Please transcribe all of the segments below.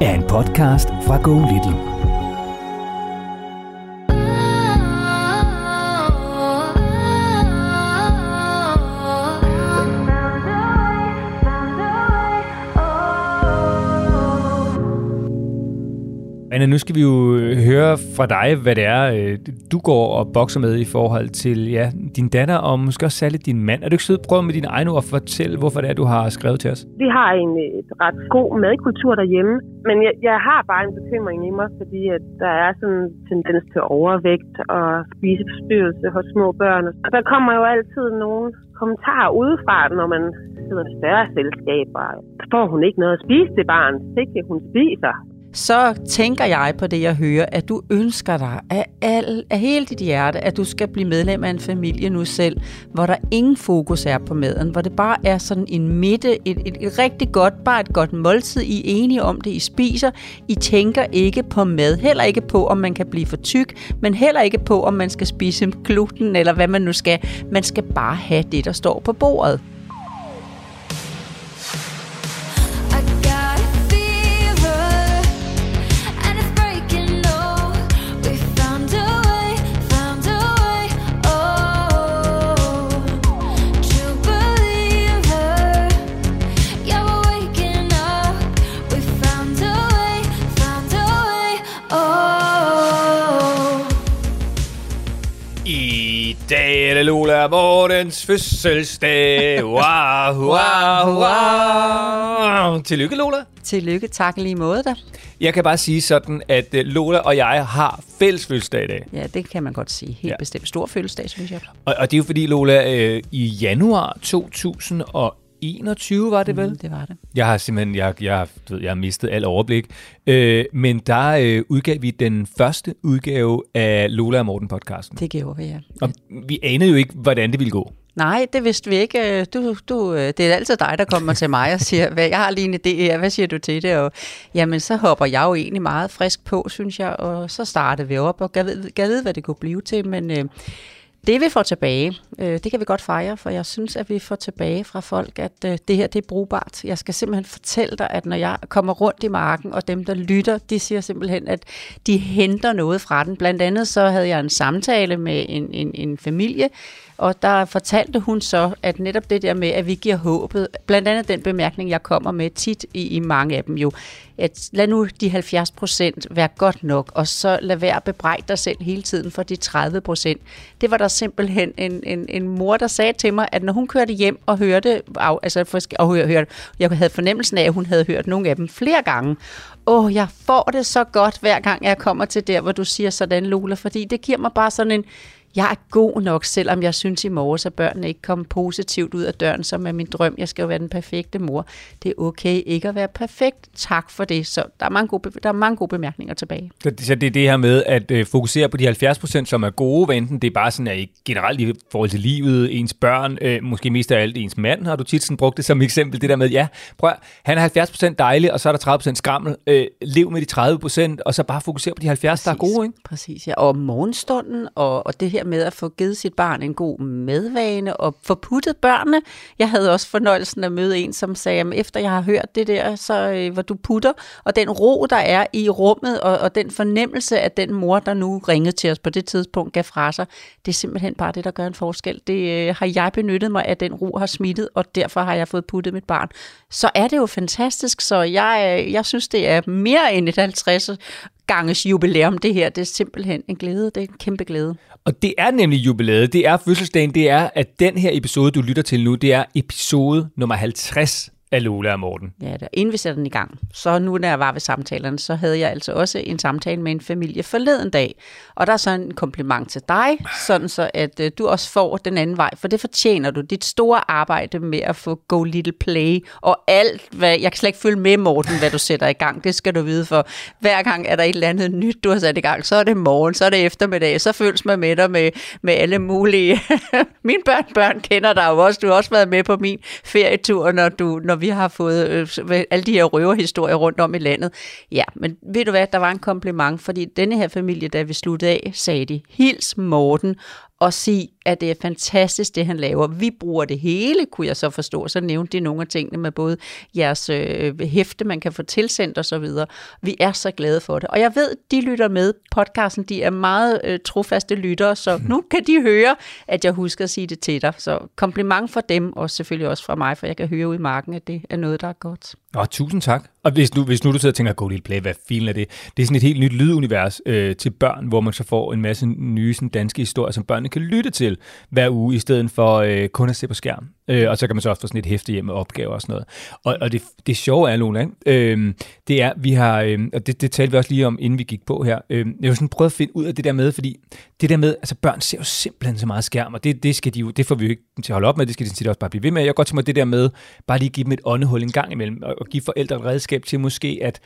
er en podcast fra Go Little. Anna, nu skal vi jo øh, høre fra dig, hvad det er, øh, du går og bokser med i forhold til ja, din datter, og måske også særligt din mand. Er du ikke sød prøve med dine egne ord at fortælle, hvorfor det er, du har skrevet til os? Vi har en et ret god madkultur derhjemme, men jeg, jeg har bare en bekymring i mig, fordi at der er sådan en tendens til overvægt og spiseforstyrrelse hos små børn. Og der kommer jo altid nogle kommentarer udefra, når man sidder i større selskaber. Får hun ikke noget at spise til barn, Sikke hun spiser så tænker jeg på det, jeg hører, at du ønsker dig af, al, af hele dit hjerte, at du skal blive medlem af en familie nu selv, hvor der ingen fokus er på maden, hvor det bare er sådan en midte, et, et, et rigtig godt, bare et godt måltid. I er enige om det, I spiser. I tænker ikke på mad, heller ikke på, om man kan blive for tyk, men heller ikke på, om man skal spise gluten, eller hvad man nu skal. Man skal bare have det, der står på bordet. Mortens fødselsdag. Wow, wow, wow. Tillykke, Lola. Tillykke, tak lige måde da. Jeg kan bare sige sådan, at øh, Lola og jeg har fælles fødselsdag i dag. Ja, det kan man godt sige. Helt ja. bestemt stor fødselsdag, synes jeg. Og, og det er jo fordi, Lola, øh, i januar 2001, 21 var det vel? Mm, det var det. Jeg har simpelthen jeg, jeg, du ved, jeg har mistet al overblik. Øh, men der øh, udgav vi den første udgave af Lola og Morten podcasten. Det gjorde vi, ja. Og vi anede jo ikke, hvordan det ville gå. Nej, det vidste vi ikke. Øh, du, du, øh, det er altid dig, der kommer til mig og siger, hvad, jeg har lige en idé her, hvad siger du til det? Og, jamen, så hopper jeg jo egentlig meget frisk på, synes jeg, og så startede vi op og gav, gav vide, hvad det kunne blive til, men øh, det vi får tilbage, øh, det kan vi godt fejre, for jeg synes, at vi får tilbage fra folk, at øh, det her det er brugbart. Jeg skal simpelthen fortælle dig, at når jeg kommer rundt i marken, og dem, der lytter, de siger simpelthen, at de henter noget fra den. Blandt andet så havde jeg en samtale med en, en, en familie, og der fortalte hun så, at netop det der med, at vi giver håbet, blandt andet den bemærkning, jeg kommer med tit i, i mange af dem jo, at lad nu de 70 procent være godt nok, og så lad være at bebrejde dig selv hele tiden for de 30 procent. Det var der simpelthen en, en, en mor, der sagde til mig, at når hun kørte hjem og hørte, altså, og hørte, jeg havde fornemmelsen af, at hun havde hørt nogle af dem flere gange, åh, jeg får det så godt, hver gang jeg kommer til der, hvor du siger sådan, Lola, fordi det giver mig bare sådan en, jeg er god nok, selvom jeg synes i morges, at børnene ikke kom positivt ud af døren, som er min drøm. Jeg skal jo være den perfekte mor. Det er okay ikke at være perfekt. Tak for det. Så der er mange gode, der er mange gode bemærkninger tilbage. Så, så det er det her med at øh, fokusere på de 70 procent, som er gode, enten det er bare sådan, at generelt i forhold til livet, ens børn, øh, måske mest af alt ens mand, har du tit sådan brugt det som eksempel, det der med, ja, prøv han er 70 procent dejlig, og så er der 30 procent skrammel. Øh, lev med de 30 procent, og så bare fokusere på de 70, Præcis. der er gode, ikke? Præcis, ja. Og morgenstunden, og, og det her med at få givet sit barn en god medvane og få puttet børnene. Jeg havde også fornøjelsen at møde en, som sagde, at efter jeg har hørt det der, så øh, hvor du putter, og den ro, der er i rummet, og, og den fornemmelse, at den mor, der nu ringede til os på det tidspunkt, gav fra sig, det er simpelthen bare det, der gør en forskel. Det øh, har jeg benyttet mig af, den ro har smittet, og derfor har jeg fået puttet mit barn. Så er det jo fantastisk, så jeg, øh, jeg synes, det er mere end et 50 ganges jubilæum, det her. Det er simpelthen en glæde. Det er en kæmpe glæde. Og det er nemlig jubilæet. Det er fødselsdagen. Det er, at den her episode, du lytter til nu, det er episode nummer 50 af Lola og Morten. Ja, der, inden vi sætter den i gang, så nu når jeg var ved samtalerne, så havde jeg altså også en samtale med en familie forleden dag. Og der er så en kompliment til dig, sådan så at øh, du også får den anden vej, for det fortjener du. Dit store arbejde med at få Go Little Play og alt, hvad, jeg kan slet ikke følge med, Morten, hvad du sætter i gang. Det skal du vide, for hver gang er der et eller andet nyt, du har sat i gang. Så er det morgen, så er det eftermiddag, så føles man med dig med, med alle mulige. Mine børn, børn kender dig jo også. Du har også været med på min ferietur, når, du, når vi vi har fået øh, alle de her røverhistorier rundt om i landet. Ja, men ved du hvad, der var en kompliment, fordi denne her familie, da vi sluttede af, sagde de, hils Morten, og sige, at det er fantastisk, det han laver. Vi bruger det hele, kunne jeg så forstå. Så nævnte de nogle af tingene med både jeres øh, hæfte, man kan få tilsendt og så videre. Vi er så glade for det. Og jeg ved, de lytter med. Podcasten, de er meget øh, trofaste lyttere, så nu kan de høre, at jeg husker at sige det til dig. Så kompliment for dem, og selvfølgelig også fra mig, for jeg kan høre ud i marken, at det er noget, der er godt. Nå, tusind tak. Og hvis nu, hvis nu du sidder og tænker, go lille play, hvad filen er det? Det er sådan et helt nyt lydunivers øh, til børn, hvor man så får en masse nye sådan, danske historier, som børnene kan lytte til hver uge, i stedet for øh, kun at se på skærm. Øh, og så kan man så også få sådan et hæfte hjem med opgaver og sådan noget. Og, og det, det sjove er, Luna, øh, det er, vi har, øh, og det, det talte vi også lige om, inden vi gik på her, øh, jeg har sådan prøvet at finde ud af det der med, fordi det der med, altså børn ser jo simpelthen så meget skærm, og det, det, skal de jo, det får vi jo ikke til at holde op med, det skal de også bare blive ved med. Jeg kan godt tænke mig det der med, bare lige give dem et åndehul en gang imellem, og, og give forældre et redskab til måske, at,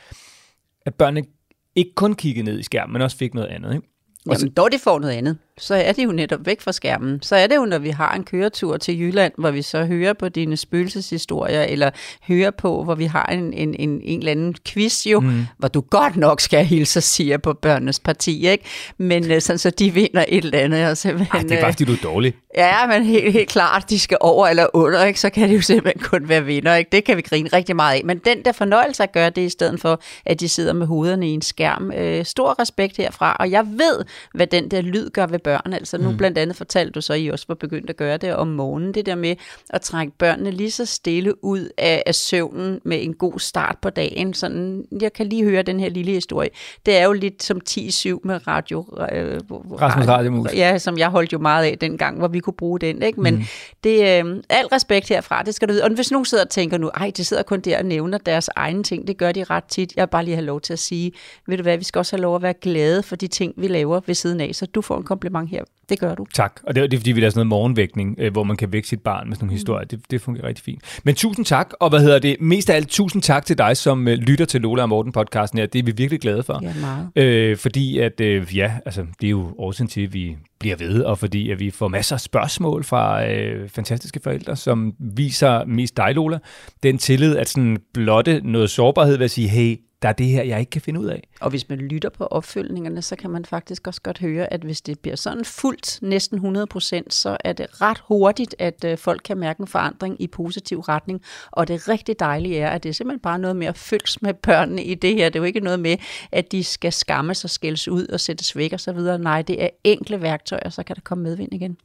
at børnene ikke kun kiggede ned i skærmen, men også fik noget andet. Ikke? Jamen, dog det får noget andet så er det jo netop væk fra skærmen. Så er det jo, når vi har en køretur til Jylland, hvor vi så hører på dine spøgelseshistorier, eller hører på, hvor vi har en, en, en, en eller anden quiz jo, mm. hvor du godt nok skal hilse og sige på børnenes parti, ikke? Men øh, sådan, så de vinder et eller andet. Og simpelthen, Ej, det er bare, fordi du er dårlig. Ja, men helt, helt klart, de skal over eller under, ikke? så kan det jo simpelthen kun være vinder. Ikke? Det kan vi grine rigtig meget af. Men den der fornøjelse at gøre det, i stedet for, at de sidder med hovederne i en skærm. Øh, stor respekt herfra, og jeg ved, hvad den der lyd gør ved børn. Altså nu mm. blandt andet fortalte du så, at I også var begyndt at gøre det om morgenen. Det der med at trække børnene lige så stille ud af, af søvnen med en god start på dagen. Sådan, jeg kan lige høre den her lille historie. Det er jo lidt som 10-7 med radio. Øh, Rasmus Radiomus. Ja, som jeg holdt jo meget af dengang, hvor vi kunne bruge den. Ikke? Men mm. det øh, al respekt herfra, det skal du vide. Og hvis nogen sidder og tænker nu, ej, de sidder kun der og nævner deres egne ting, det gør de ret tit. Jeg vil bare lige have lov til at sige, ved du hvad, vi skal også have lov at være glade for de ting, vi laver ved siden af. Så du får en kompliment her det gør du. Tak. Og det, er, det er fordi, vi laver sådan noget morgenvækning, øh, hvor man kan vække sit barn med sådan nogle mm. historier. Det, det fungerer rigtig fint. Men tusind tak, og hvad hedder det? Mest af alt, tusind tak til dig, som øh, lytter til Lola og Morten podcasten her. Det er vi virkelig glade for. Ja, meget. Øh, fordi at, øh, ja, altså, det er jo årsagen til, at vi bliver ved, og fordi at vi får masser af spørgsmål fra øh, fantastiske forældre, som viser mest dig, Lola, den tillid at sådan blotte noget sårbarhed ved at sige, hey, der er det her, jeg ikke kan finde ud af. Og hvis man lytter på opfølgningerne, så kan man faktisk også godt høre, at hvis det bliver sådan fuldt næsten 100 procent, så er det ret hurtigt, at øh, folk kan mærke en forandring i positiv retning. Og det rigtig dejlige er, at det er simpelthen bare noget med at følges med børnene i det her. Det er jo ikke noget med, at de skal skamme sig, skældes ud og sættes væk og så videre. Nej, det er enkle værktøjer, så kan der komme medvind igen.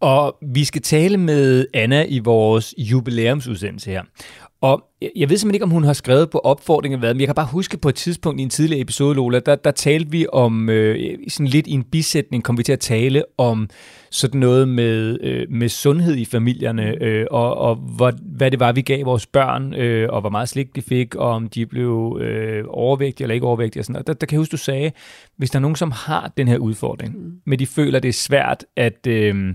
Og vi skal tale med Anna i vores jubilæumsudsendelse her. Og jeg ved simpelthen ikke, om hun har skrevet på opfordringen hvad, men jeg kan bare huske på et tidspunkt i en tidligere episode, Lola, der, der talte vi om, øh, sådan lidt i en bisætning, kom vi til at tale om sådan noget med, øh, med sundhed i familierne, øh, og, og hvor, hvad det var, vi gav vores børn, øh, og hvor meget slik de fik, og om de blev øh, overvægtige eller ikke overvægtige. Og sådan. Og der, der kan jeg huske, du sagde, hvis der er nogen, som har den her udfordring, mm. men de føler, det er svært at... Øh,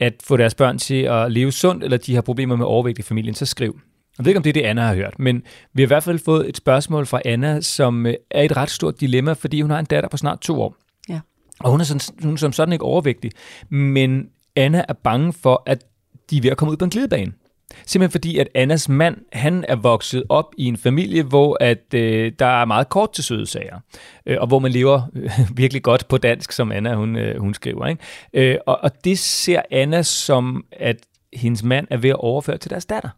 at få deres børn til at leve sundt, eller de har problemer med overvægt i familien, så skriv. Jeg ved ikke, om det er det, Anna har hørt, men vi har i hvert fald fået et spørgsmål fra Anna, som øh, er et ret stort dilemma, fordi hun har en datter på snart to år. Ja. Og hun er, sådan, hun er som sådan ikke overvægtig, men Anna er bange for, at de er ved at komme ud på en glidebane. Simpelthen fordi, at Annas mand, han er vokset op i en familie, hvor at øh, der er meget kort til søde sager, øh, og hvor man lever øh, virkelig godt på dansk, som Anna hun, øh, hun skriver. Ikke? Øh, og, og det ser Anna som, at hendes mand er ved at overføre til deres datter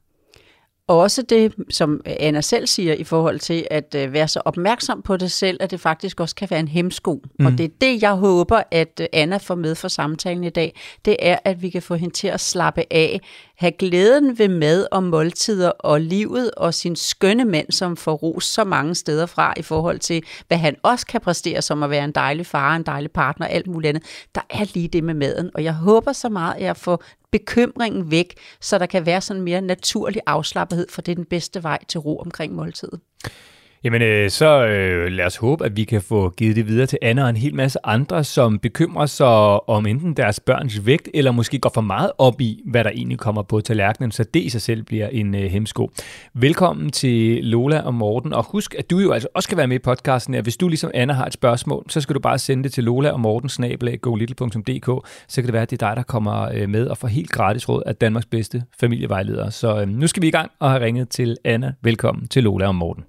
også det, som Anna selv siger i forhold til at øh, være så opmærksom på det selv, at det faktisk også kan være en hemsko. Mm. Og det er det, jeg håber, at øh, Anna får med for samtalen i dag. Det er, at vi kan få hende til at slappe af, have glæden ved mad og måltider og livet og sin skønne mand, som får ros så mange steder fra i forhold til, hvad han også kan præstere som at være en dejlig far, en dejlig partner, alt muligt andet. Der er lige det med maden, og jeg håber så meget, at jeg får bekymringen væk, så der kan være sådan mere naturlig afslappethed, for det er den bedste vej til ro omkring måltidet. Jamen, øh, så øh, lad os håbe, at vi kan få givet det videre til Anna og en hel masse andre, som bekymrer sig om enten deres børns vægt, eller måske går for meget op i, hvad der egentlig kommer på tallerkenen, så det i sig selv bliver en øh, hemsko. Velkommen til Lola og Morten, og husk, at du jo altså også skal være med i podcasten her. Hvis du ligesom Anna har et spørgsmål, så skal du bare sende det til Lola og Morten golittle.dk, så kan det være, at det er dig, der kommer øh, med og får helt gratis råd af Danmarks bedste familievejledere. Så øh, nu skal vi i gang og have ringet til Anna. Velkommen til Lola og Morten.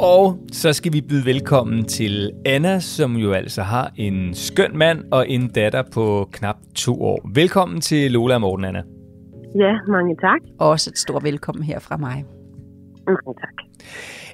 Og så skal vi byde velkommen til Anna, som jo altså har en skøn mand og en datter på knap to år. Velkommen til Lola og Morten, Anna. Ja, mange tak. Også et stort velkommen her fra mig. Mange tak.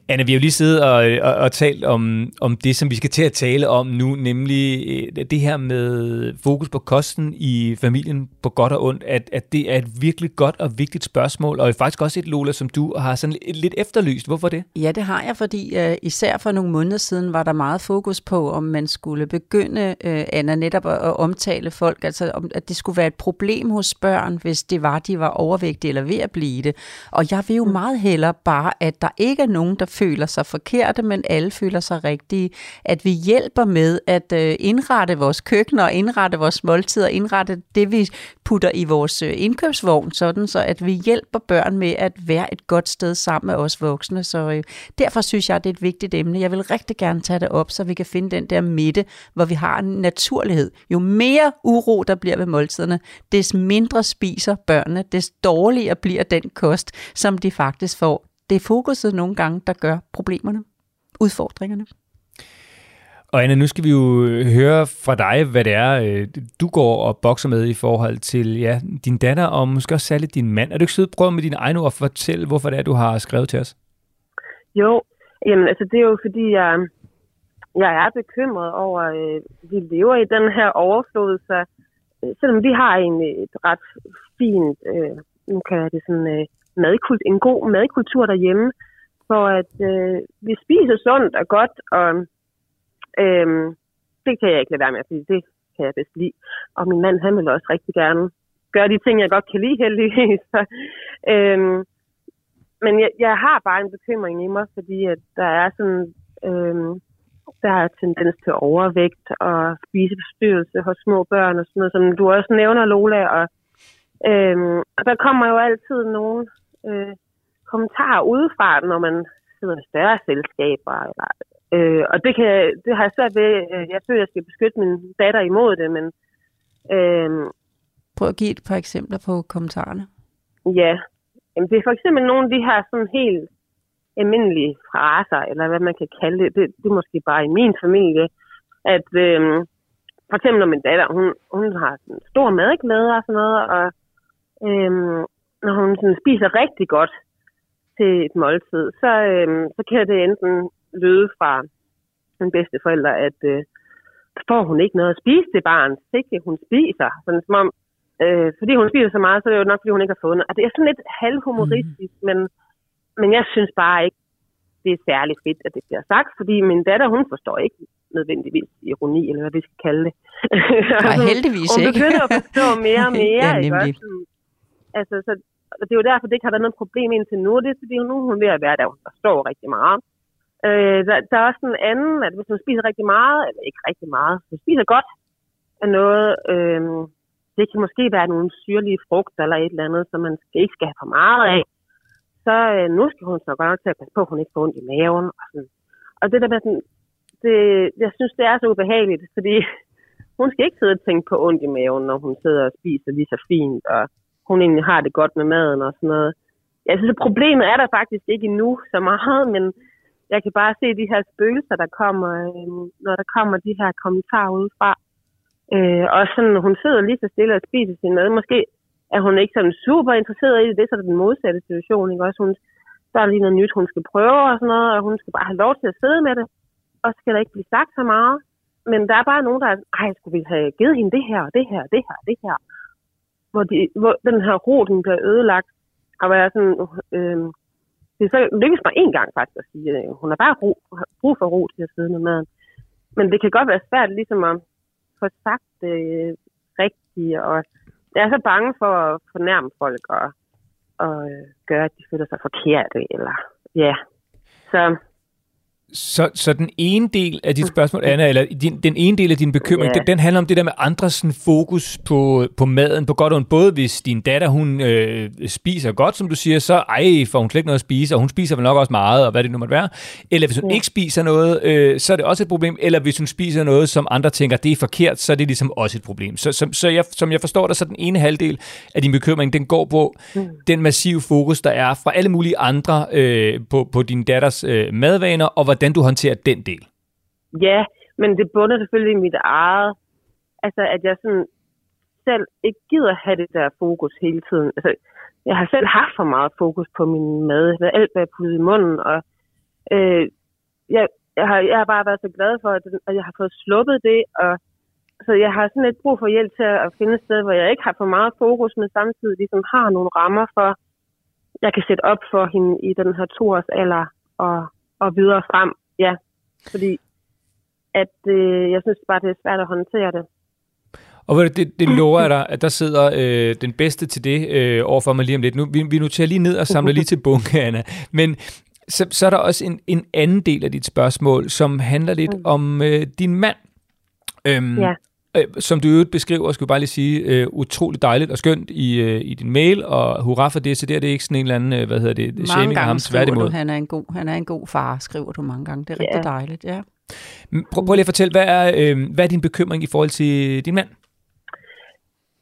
Anna, vi har jo lige siddet og, og, og talt om, om det, som vi skal til at tale om nu, nemlig øh, det her med fokus på kosten i familien på godt og ondt, at, at det er et virkelig godt og vigtigt spørgsmål, og faktisk også et, Lola, som du har sådan lidt, lidt efterlyst. Hvorfor det? Ja, det har jeg, fordi uh, især for nogle måneder siden var der meget fokus på, om man skulle begynde, uh, Anna, netop at, at omtale folk, altså om, at det skulle være et problem hos børn, hvis det var, de var overvægtige eller ved at blive det. Og jeg vil jo meget hellere bare, at der ikke er nogen, der føler sig forkerte, men alle føler sig rigtige. At vi hjælper med at øh, indrette vores køkkener, indrette vores måltider, indrette det, vi putter i vores øh, indkøbsvogn, sådan så at vi hjælper børn med at være et godt sted sammen med os voksne. Så øh, derfor synes jeg, det er et vigtigt emne. Jeg vil rigtig gerne tage det op, så vi kan finde den der midte, hvor vi har en naturlighed. Jo mere uro der bliver ved måltiderne, des mindre spiser børnene, des dårligere bliver den kost, som de faktisk får det er fokuset nogle gange, der gør problemerne, udfordringerne. Og Anna, nu skal vi jo høre fra dig, hvad det er, øh, du går og bokser med i forhold til ja, din datter, og måske også særligt din mand. Er du ikke sød prøve med dine egne ord at fortælle, hvorfor det er, du har skrevet til os? Jo, jamen altså det er jo fordi, jeg, jeg er bekymret over, at øh, vi lever i den her overflod, så øh, selvom vi har en et ret fint, øh, nu kan jeg det sådan, øh, madkult, en god madkultur derhjemme, for at øh, vi spiser sundt og godt, og øh, det kan jeg ikke lade være med, fordi det kan jeg bedst lide. Og min mand, han vil også rigtig gerne gøre de ting, jeg godt kan lide heldigvis. Så, øh, men jeg, jeg har bare en bekymring i mig, fordi at der er sådan... Øh, der er tendens til overvægt og spiseforstyrrelse hos små børn og sådan noget, som du også nævner, Lola. Og, øhm, og der kommer jo altid nogen øh, kommentarer udefra, når man sidder i større selskaber. Eller, øh, og det, kan, det har jeg svært ved. Øh, jeg føler, at jeg skal beskytte min datter imod det, men... Øh, Prøv at give et par eksempler på kommentarerne. Ja, Jamen, det er for eksempel nogle af de her sådan helt almindelige fraser, eller hvad man kan kalde det. Det, det er måske bare i min familie, at øh, for eksempel når min datter, hun, hun har sådan stor madglæde og sådan noget, og øh, når hun sådan spiser rigtig godt til et måltid, så, øh, så kan det enten lyde fra den bedste forælder, at øh, får hun ikke noget at spise til barn, ikke hun spiser. Sådan som om, øh, fordi hun spiser så meget, så er det jo nok, fordi hun ikke har fået noget. Altså, det er sådan lidt halvhumoristisk, mm. men, men jeg synes bare ikke, det er særlig fedt, at det bliver sagt, fordi min datter, hun forstår ikke nødvendigvis ironi, eller hvad vi skal kalde det. Nej, heldigvis ikke. Hun begynder at forstå mere og mere. ja, ikke også? Altså, så og det er jo derfor, det ikke har været noget problem indtil nu. Det er fordi, nu hun ved at være der, der står rigtig meget. Øh, der, der er også en anden, at hvis hun spiser rigtig meget, eller ikke rigtig meget, hvis spiser godt af noget, øh, det kan måske være nogle syrlige frugter eller et eller andet, som man skal, ikke skal have for meget af, så øh, nu skal hun så godt nok til at passe på, at hun ikke får ondt i maven. Og, sådan. og det der med sådan, det, jeg synes, det er så ubehageligt, fordi hun skal ikke sidde og tænke på ondt i maven, når hun sidder og spiser lige så fint, og hun egentlig har det godt med maden og sådan noget. Jeg synes, at problemet er der faktisk ikke endnu så meget, men jeg kan bare se de her spøgelser, der kommer, øhm, når der kommer de her kommentarer udefra. Øh, og sådan, hun sidder lige så stille og spiser sin mad. Måske er hun ikke sådan super interesseret i det, det er så den modsatte situation. Ikke? Også hun der er lige noget nyt, hun skal prøve og sådan noget, og hun skal bare have lov til at sidde med det, og så skal der ikke blive sagt så meget. Men der er bare nogen, der er, ej, skulle vi have givet hende det her, og det her, og det her, og det her. Hvor, de, hvor den her ro, den bliver ødelagt, og hvor jeg sådan, øh, det så lykkedes mig en gang faktisk at sige, at hun har bare ro, brug for ro til at sidde med maden. Men det kan godt være svært ligesom at få sagt det øh, rigtigt, og jeg er så bange for at fornærme folk og, og øh, gøre, at de føler sig forkerte, eller ja. Så så, så den ene del af dit spørgsmål, Anna, eller din, den ene del af din bekymring, yeah. den, den handler om det der med andres sådan, fokus på, på maden, på godt og ondt. Både hvis din datter, hun øh, spiser godt, som du siger, så ej, får hun slet ikke noget at spise, og hun spiser vel nok også meget, og hvad det nu måtte være. Eller hvis hun yeah. ikke spiser noget, øh, så er det også et problem. Eller hvis hun spiser noget, som andre tænker, det er forkert, så er det ligesom også et problem. Så, så, så jeg, som jeg forstår det, så den ene halvdel af din bekymring, den går på mm. den massive fokus, der er fra alle mulige andre øh, på, på din datters øh, madvaner, og hvordan du håndterer den del? Ja, men det bunder selvfølgelig i mit eget. Altså, at jeg sådan selv ikke gider have det der fokus hele tiden. Altså, jeg har selv haft for meget fokus på min mad. Alt, hvad jeg puttede i munden. Og, øh, jeg, jeg, har, jeg har bare været så glad for, at, at jeg har fået sluppet det. Og, så jeg har sådan lidt brug for hjælp til at finde et sted, hvor jeg ikke har for meget fokus, men samtidig ligesom har nogle rammer for, jeg kan sætte op for hende i den her to års alder og, og videre frem. Ja, fordi at øh, jeg synes bare, det er svært at håndtere det. Og det, det lover jeg dig, at der sidder øh, den bedste til det øh, overfor mig lige om lidt. Nu, vi, vi noterer lige ned og samler lige til bunke, Anna. Men så, så er der også en, en anden del af dit spørgsmål, som handler lidt mm. om øh, din mand. Øhm, ja. Øh, som du øvrigt beskriver, skal jeg bare lige sige, øh, utroligt dejligt og skønt i, øh, i din mail, og hurra for det, så det er det ikke sådan en eller anden, øh, hvad hedder det, shaming af ham, tværtimod. han er en god, han er en god far, skriver du mange gange. Det er rigtig ja. dejligt, ja. Prøv, prøv lige at fortælle, hvad er, øh, hvad er din bekymring i forhold til din mand?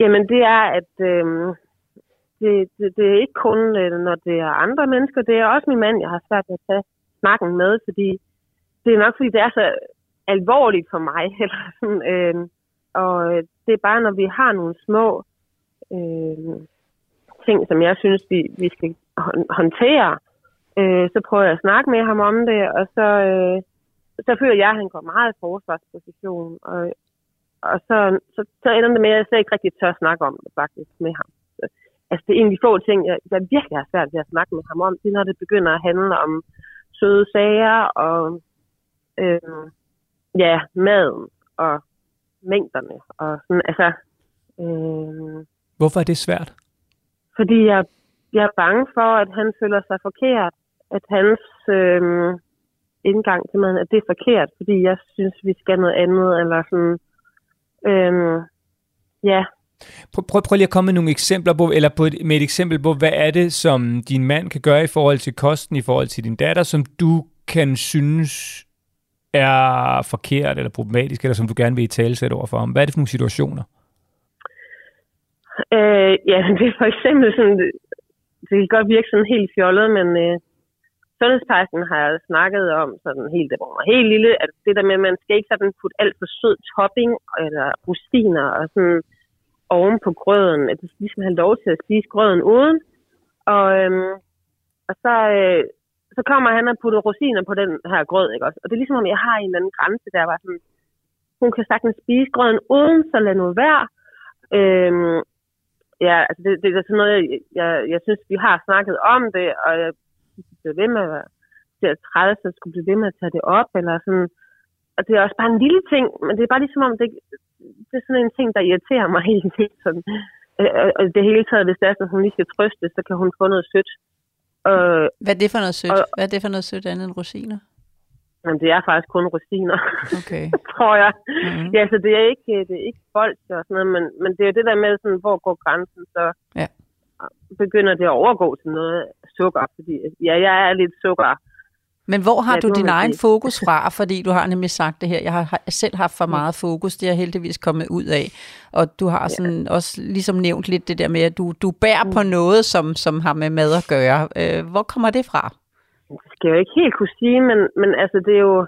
Jamen, det er, at øh, det, det, det er ikke kun, øh, når det er andre mennesker, det er også min mand, jeg har svært ved at tage snakken med, fordi det er nok, fordi det er så alvorligt for mig, eller sådan, øh, og øh, det er bare, når vi har nogle små øh, ting, som jeg synes, vi, vi skal håndtere, øh, så prøver jeg at snakke med ham om det, og så, øh, så føler jeg, at han går meget i forsvarsposition, og, og så, så, så ender det med, at jeg slet ikke rigtig tør at snakke om det faktisk med ham. Så, altså det er egentlig få ting, jeg, jeg virkelig har svært ved at snakke med ham om, det er, når det begynder at handle om søde sager og øh, ja, maden og mængderne. Og sådan, altså, øh, Hvorfor er det svært? Fordi jeg, jeg er bange for, at han føler sig forkert. At hans øh, indgang til maden, at det er forkert, fordi jeg synes, vi skal noget andet. Eller sådan, øh, ja, Prøv, prøv, prøv lige at komme med nogle eksempler på, eller på et, med et eksempel på, hvad er det, som din mand kan gøre i forhold til kosten, i forhold til din datter, som du kan synes er forkert eller problematisk, eller som du gerne vil i tale sætte over for ham? Hvad er det for nogle situationer? Øh, ja, det er for eksempel sådan, det kan godt virke sådan helt fjollet, men øh, sundhedsplejersken har jeg snakket om sådan helt, det var helt lille, at det der med, at man skal ikke sådan putte alt for sød topping eller rustiner og sådan oven på grøden, at de skal ligesom have lov til at spise grøden uden. Og, øhm, og så, øh, så kommer han og putter rosiner på den her grød, ikke også? Og det er ligesom, om jeg har en eller anden grænse, der var sådan, hun kan sagtens spise grøden uden, så lad nu være. Øhm, ja, altså det, det, er sådan noget, jeg, jeg, jeg synes, vi har snakket om det, og jeg bliver ved med at være er træde, så skulle blive ved med at tage det op, eller sådan. Og det er også bare en lille ting, men det er bare ligesom om, det, det er sådan en ting, der irriterer mig helt vildt. Sådan. Øh, og det hele taget, hvis det er at hun lige skal trøste, så kan hun få noget sødt. Øh, Hvad er det for noget sødt? Og, Hvad er det for noget sødt andet end rosiner? Jamen, det er faktisk kun rosiner, okay. tror jeg. Mm-hmm. Ja, så det er ikke, det er ikke bold og sådan noget, men, men det er det der med, sådan, hvor går grænsen, så ja. begynder det at overgå til noget sukker, fordi ja, jeg er lidt sukker men hvor har ja, du din egen fokus fra? Fordi du har nemlig sagt det her, jeg har selv haft for meget fokus, det er heldigvis kommet ud af. Og du har sådan ja. også ligesom nævnt lidt det der med, at du, du bærer mm. på noget, som, som har med mad at gøre. Øh, hvor kommer det fra? Det skal jeg jo ikke helt kunne sige, men, men altså det er jo...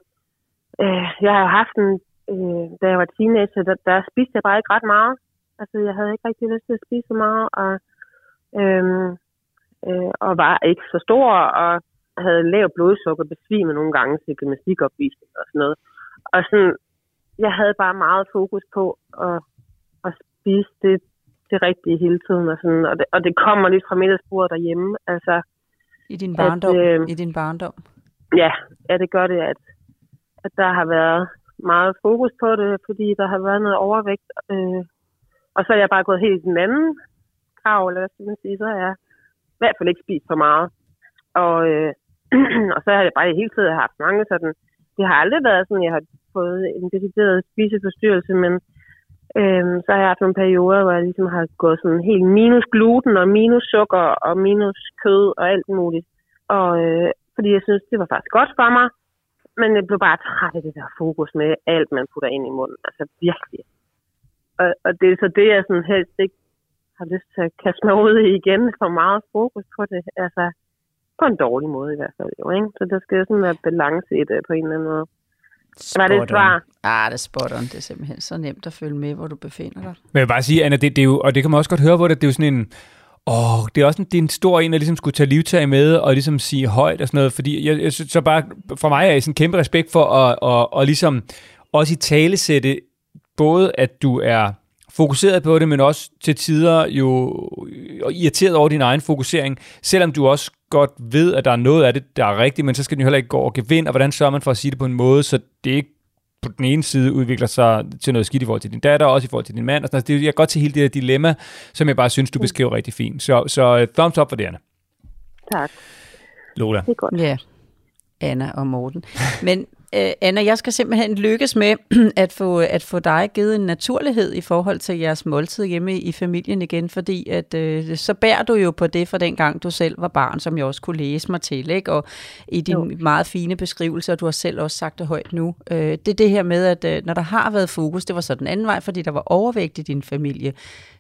Øh, jeg har haft en... Øh, da jeg var teenager, der, der spiste jeg bare ikke ret meget. Altså jeg havde ikke rigtig lyst til at spise så meget, og, øh, øh, og var ikke så stor, og havde lav blodsukker, besvimet nogle gange til gymnastikopvisning og sådan noget. Og sådan, jeg havde bare meget fokus på at, at spise det, det rigtige hele tiden. Og, sådan, og, det, og det kommer lidt fra middagsbordet derhjemme. Altså, I din barndom? At, øh, I din barndom? Ja, ja, det gør det, at, at der har været meget fokus på det, fordi der har været noget overvægt. Øh, og så er jeg bare gået helt i den anden krav, eller hvad skal man sige, så har jeg i hvert fald ikke spist for meget. Og, øh, og så har jeg bare i hele tiden haft mange sådan, det har aldrig været sådan, jeg har fået en decideret spiseforstyrrelse, men øhm, så har jeg haft nogle perioder, hvor jeg ligesom har gået sådan helt minus gluten og minus sukker og minus kød og alt muligt. Og øh, fordi jeg synes, det var faktisk godt for mig, men jeg blev bare træt af det der fokus med alt, man putter ind i munden. Altså virkelig. Og, og det er så det, jeg sådan helst ikke har lyst til at kaste mig ud i igen. For meget fokus på det. Altså, på en dårlig måde i hvert fald. Jo, ikke? Så der skal sådan være balance i det på en eller anden måde. Spot var det et svar? Ah, det er spot on. Det er simpelthen så nemt at følge med, hvor du befinder dig. Men jeg vil bare sige, Anna, det, det er jo, og det kan man også godt høre, hvor det, det er jo sådan en, Åh, oh, det er også en, det er en stor en, at ligesom skulle tage livtag med, og ligesom sige højt og sådan noget, fordi jeg, jeg synes så bare, for mig er jeg sådan kæmpe respekt for at, at, at, at ligesom også i tale sætte både, at du er fokuseret på det, men også til tider jo irriteret over din egen fokusering, selvom du også godt ved, at der er noget af det, der er rigtigt, men så skal den jo heller ikke gå og gevind, og hvordan sørger man for at sige det på en måde, så det ikke på den ene side udvikler sig til noget skidt i forhold til din datter, og også i forhold til din mand. Og sådan, det, jeg kan godt til hele det her dilemma, som jeg bare synes, du beskriver rigtig fint. Så, så uh, thumbs up for det, Anna. Tak. Lola. Det er godt. Ja, Anna og Morten. Men Anna, jeg skal simpelthen lykkes med at få, at få dig givet en naturlighed i forhold til jeres måltid hjemme i familien igen, fordi at, uh, så bærer du jo på det fra den gang, du selv var barn, som jeg også kunne læse mig til, ikke? og i din jo. meget fine beskrivelse, og du har selv også sagt det højt nu, uh, det er det her med, at uh, når der har været fokus, det var så den anden vej, fordi der var overvægt i din familie,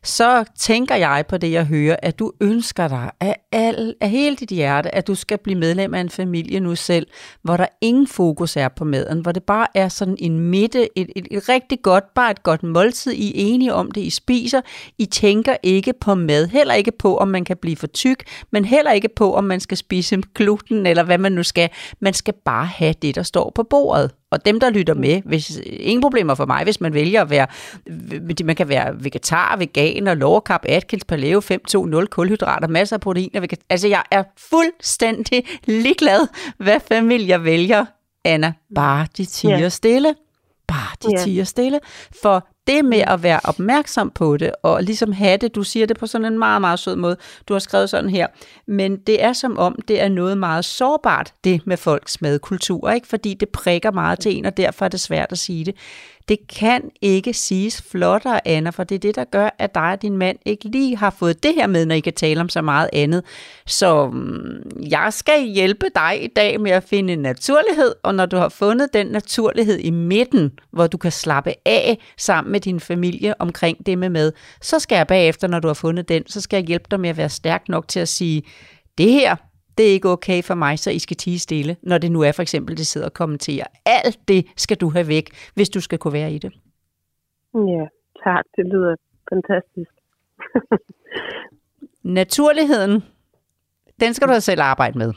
så tænker jeg på det, jeg hører, at du ønsker dig af, al, af hele dit hjerte, at du skal blive medlem af en familie nu selv, hvor der ingen fokus er på maden, hvor det bare er sådan en midte, et, et, et rigtig godt, bare et godt måltid. I er enige om det, I spiser. I tænker ikke på mad, heller ikke på, om man kan blive for tyk, men heller ikke på, om man skal spise gluten, eller hvad man nu skal. Man skal bare have det, der står på bordet. Og dem, der lytter med, hvis, ingen problemer for mig, hvis man vælger at være, man kan være vegetar, veganer, low carb, Atkins, paleo, 5-2-0, kulhydrater, masser af proteiner. Altså, jeg er fuldstændig ligeglad, hvad familier vælger, Anna. Bare de tiger yeah. stille. Bare de yeah. tiger stille. For det med at være opmærksom på det, og ligesom have det, du siger det på sådan en meget, meget sød måde, du har skrevet sådan her, men det er som om, det er noget meget sårbart, det med folks madkultur, ikke? fordi det prikker meget til en, og derfor er det svært at sige det. Det kan ikke siges flottere, Anna, for det er det, der gør, at dig og din mand ikke lige har fået det her med, når I kan tale om så meget andet. Så mm, jeg skal hjælpe dig i dag med at finde en naturlighed, og når du har fundet den naturlighed i midten, hvor du kan slappe af sammen med din familie omkring det med med, så skal jeg bagefter, når du har fundet den, så skal jeg hjælpe dig med at være stærk nok til at sige, det her, det er ikke okay for mig, så I skal tige stille, når det nu er for eksempel, det sidder og kommenterer. Alt det skal du have væk, hvis du skal kunne være i det. Ja, tak. Det lyder fantastisk. Naturligheden, den skal du selv arbejde med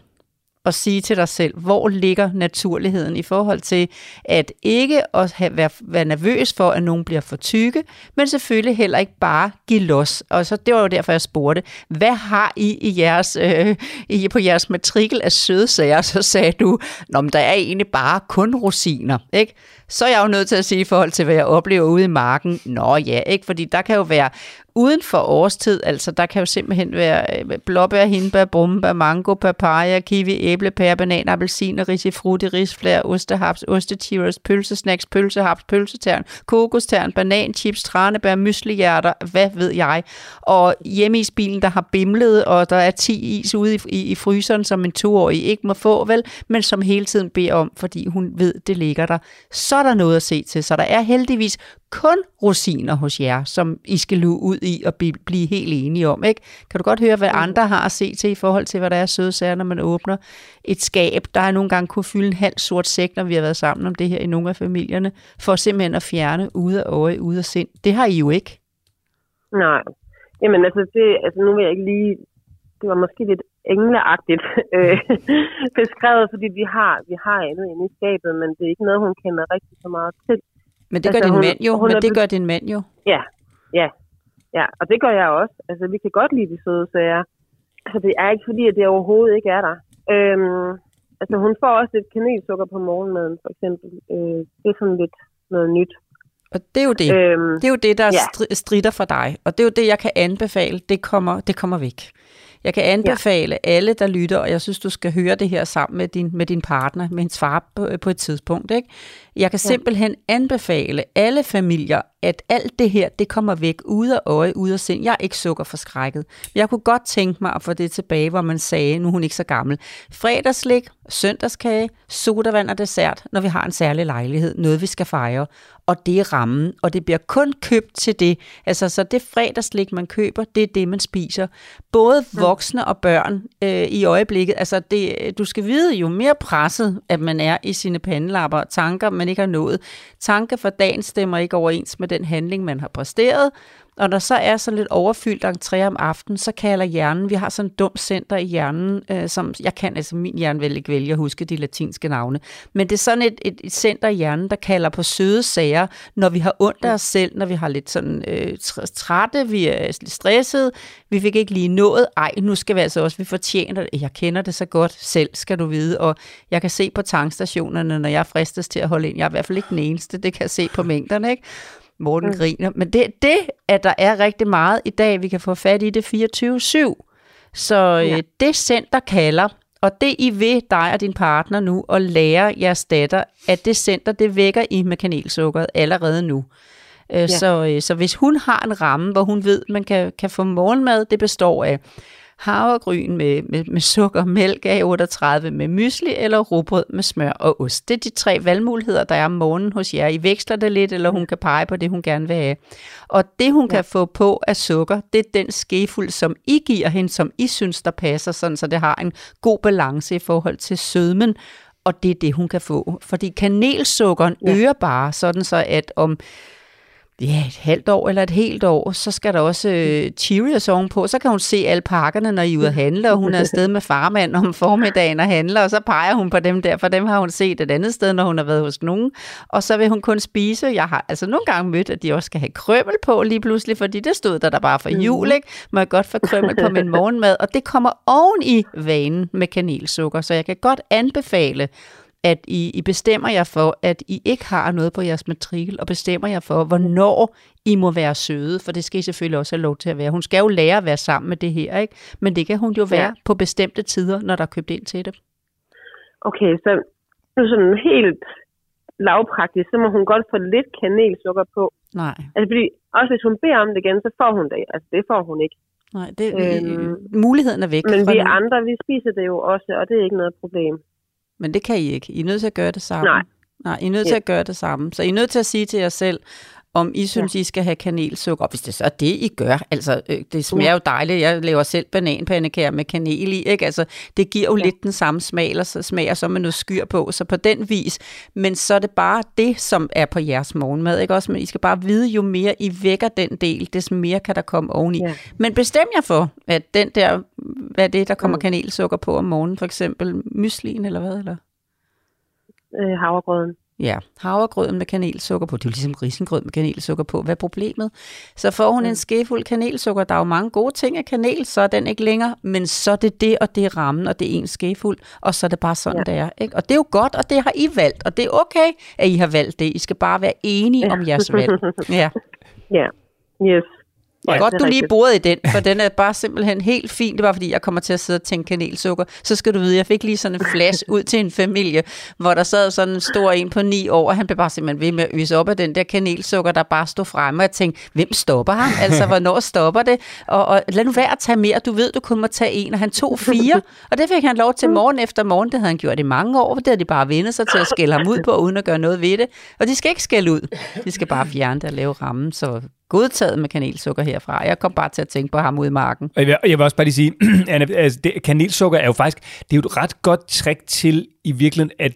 at sige til dig selv, hvor ligger naturligheden i forhold til at ikke at have, være, være nervøs for, at nogen bliver for tykke, men selvfølgelig heller ikke bare give los. Og så det var jo derfor, jeg spurgte, hvad har I i jeres, øh, i, på jeres matrikel af sødsager? Så sagde du, Nå, men der er egentlig bare kun rosiner, ikke? så er jeg jo nødt til at sige i forhold til, hvad jeg oplever ude i marken, nå ja, ikke? Fordi der kan jo være uden for årstid, altså der kan jo simpelthen være øh, blåbær, hindbær, brumbær, mango, papaya, kiwi, æble, pære, banan, appelsin, risifrutti, risflær, ostehaps, ostetivers, pølsesnacks, pølsehaps, pølsetern, kokostern, banan, chips, tranebær, myslihjerter, hvad ved jeg. Og hjemme i bilen, der har bimlet, og der er 10 is ude i, i, i fryseren, som en toårig ikke må få, vel, men som hele tiden beder om, fordi hun ved, det ligger der. Så er der noget at se til. Så der er heldigvis kun rosiner hos jer, som I skal luge ud i og blive helt enige om. Ikke? Kan du godt høre, hvad andre har at se til i forhold til, hvad der er søde sager, når man åbner et skab? Der er nogle gange kunne fylde en halv sort sæk, når vi har været sammen om det her i nogle af familierne, for simpelthen at fjerne ude af øje, ude af sind. Det har I jo ikke. Nej. Jamen altså, det, altså nu vil jeg ikke lige... Det var måske lidt engleagtigt øh, beskrevet, fordi vi har, vi har andet inde i skabet, men det er ikke noget, hun kender rigtig så meget til. Men det gør altså, din hun, mand jo, hun men det gør din mand jo. Ja, ja, ja, og det gør jeg også. Altså, vi kan godt lide de søde sager. Altså, det er ikke fordi, at det overhovedet ikke er der. Øhm, altså, hun får også lidt kanelsukker på morgenmaden, for eksempel. Øh, det er sådan lidt noget nyt. Og det er jo det. Øhm, det er jo det, der ja. strider for dig. Og det er jo det, jeg kan anbefale. Det kommer, det kommer væk. Jeg kan anbefale ja. alle, der lytter, og jeg synes, du skal høre det her sammen med din, med din partner, med hendes far på, på et tidspunkt. Ikke? Jeg kan ja. simpelthen anbefale alle familier, at alt det her, det kommer væk ud af øje, ud af sind. Jeg er ikke sukkerforskrækket. Men jeg kunne godt tænke mig at få det tilbage, hvor man sagde, nu er hun ikke så gammel. Fredagslik, søndagskage, sodavand og dessert, når vi har en særlig lejlighed, noget vi skal fejre. Og det er rammen, og det bliver kun købt til det. Altså, så det fredagslik, man køber, det er det, man spiser. Både voksne og børn øh, i øjeblikket. Altså, det, du skal vide, jo mere presset, at man er i sine pandelapper, tanker, man ikke har nået. Tanker for dagen stemmer ikke overens med den handling, man har præsteret, og når så er sådan lidt overfyldt entré om aftenen, så kalder hjernen, vi har sådan et dumt center i hjernen, øh, som jeg kan, altså min hjerne vil ikke vælge at huske de latinske navne, men det er sådan et, et, et center i hjernen, der kalder på søde sager, når vi har ondt af os selv, når vi har lidt sådan øh, trætte, vi er lidt stresset, vi fik ikke lige nået, ej, nu skal vi altså også, vi fortjener det, jeg kender det så godt selv, skal du vide, og jeg kan se på tankstationerne, når jeg fristes til at holde ind, jeg er i hvert fald ikke den eneste, det kan jeg se på mængderne, ikke? Morten mm. griner. Men det, det, at der er rigtig meget i dag, vi kan få fat i det 24-7. Så øh, ja. det center kalder, og det I ved dig og din partner nu, at lære jeres datter, at det center, det vækker I med kanelsukkeret allerede nu. Øh, ja. Så, øh, så hvis hun har en ramme, hvor hun ved, man kan, kan få morgenmad, det består af havregryn med, med, med sukker, mælk af 38 med mysli eller råbrød med smør og ost. Det er de tre valgmuligheder, der er om morgenen hos jer. I veksler det lidt, eller hun kan pege på det, hun gerne vil have. Og det, hun ja. kan få på af sukker, det er den skefuld, som I giver hende, som I synes, der passer, sådan, så det har en god balance i forhold til sødmen, og det er det, hun kan få. Fordi kanelsukkeren ja. øger bare, sådan så at om ja, et halvt år eller et helt år, så skal der også øh, Cheerios ovenpå. Så kan hun se alle pakkerne, når I er ude at handle, og hun er afsted med farmand om formiddagen og handler, og så peger hun på dem der, for dem har hun set et andet sted, når hun har været hos nogen. Og så vil hun kun spise. Jeg har altså nogle gange mødt, at de også skal have krømmel på lige pludselig, fordi det stod der, der bare for jul, ikke? Må jeg godt få krømmel på min morgenmad, og det kommer oven i vanen med kanelsukker, så jeg kan godt anbefale, at I, I bestemmer jer for, at I ikke har noget på jeres matrikel, og bestemmer jer for, hvornår I må være søde, for det skal I selvfølgelig også have lov til at være. Hun skal jo lære at være sammen med det her, ikke? men det kan hun jo være ja. på bestemte tider, når der er købt ind til det. Okay, så sådan helt lavpraktisk, så må hun godt få lidt kanelsukker på. Nej. Altså fordi, også hvis hun beder om det igen, så får hun det. Altså det får hun ikke. Nej, det, øhm, muligheden er væk. Men vi nu. andre, vi spiser det jo også, og det er ikke noget problem. Men det kan I ikke. I er nødt til at gøre det samme. Nej. Nej, I er nødt ja. til at gøre det samme. Så I er nødt til at sige til jer selv, om I synes, ja. I skal have kanelsukker. Og hvis det så er det, I gør, altså øh, det smager jo dejligt. Jeg laver selv bananpandekager med kanel i, ikke? Altså det giver jo ja. lidt den samme smag, og så smager så med noget skyr på, så på den vis. Men så er det bare det, som er på jeres morgenmad, ikke også? Men I skal bare vide, jo mere I vækker den del, des mere kan der komme oveni. Ja. Men bestem jer for, at den der, hvad er det, der kommer mm. kanelsukker på om morgenen, for eksempel myslin eller hvad? Eller? Øh, havregrøden. Ja, havregrøden med kanelsukker på. Det er jo ligesom risengrød med kanelsukker på. Hvad er problemet? Så får hun mm. en skefuld kanelsukker. Der er jo mange gode ting af kanel, så er den ikke længere. Men så er det det, og det er rammen, og det er en skefuld. Og så er det bare sådan, ja. det er. Ikke? Og det er jo godt, og det har I valgt. Og det er okay, at I har valgt det. I skal bare være enige om jeres valg. Ja. Ja, yes. Ja, Godt, du lige boede i den, for den er bare simpelthen helt fin. Det var, fordi jeg kommer til at sidde og tænke kanelsukker. Så skal du vide, jeg fik lige sådan en flash ud til en familie, hvor der sad sådan en stor en på ni år, og han blev bare simpelthen ved med at øse op af den der kanelsukker, der bare stod fremme. Og jeg tænkte, hvem stopper ham? Altså, hvornår stopper det? Og, og lad nu være at tage mere. Du ved, du kun må tage en, og han tog fire. Og det fik han lov til morgen efter morgen. Det havde han gjort i mange år. Det havde de bare vendt sig til at skælde ham ud på, uden at gøre noget ved det. Og de skal ikke skælde ud. De skal bare fjerne det og lave rammen, så godtaget med kanelsukker herfra. Jeg kom bare til at tænke på ham ude i marken. Jeg vil, jeg vil også bare lige sige, at altså, det, kanelsukker er jo faktisk, det er jo et ret godt trick til i virkeligheden at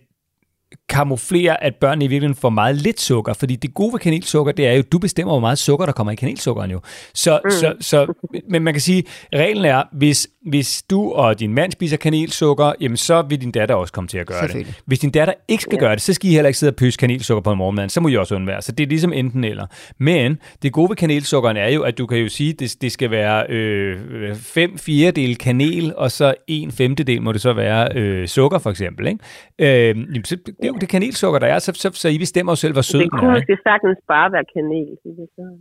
kamuflere, at børn i virkeligheden får meget lidt sukker, fordi det gode ved kanelsukker, det er jo, du bestemmer, hvor meget sukker, der kommer i kanelsukkeren jo. Så, mm. så, så, men man kan sige, reglen er, hvis hvis du og din mand spiser kanelsukker, jamen så vil din datter også komme til at gøre det. Hvis din datter ikke skal ja. gøre det, så skal I heller ikke sidde og pøse kanelsukker på en morgenmad. Så må I også undvære. Så det er ligesom enten eller. Men det gode ved kanelsukkeren er jo, at du kan jo sige, at det, det skal være øh, fem fjerdedel kanel, og så en femtedel må det så være øh, sukker for eksempel. Ikke? Øh, så, det er jo det kanelsukker, der er, så, så, så I bestemmer jo selv, hvor sød den er. Det kunne måske sagtens bare være kanel.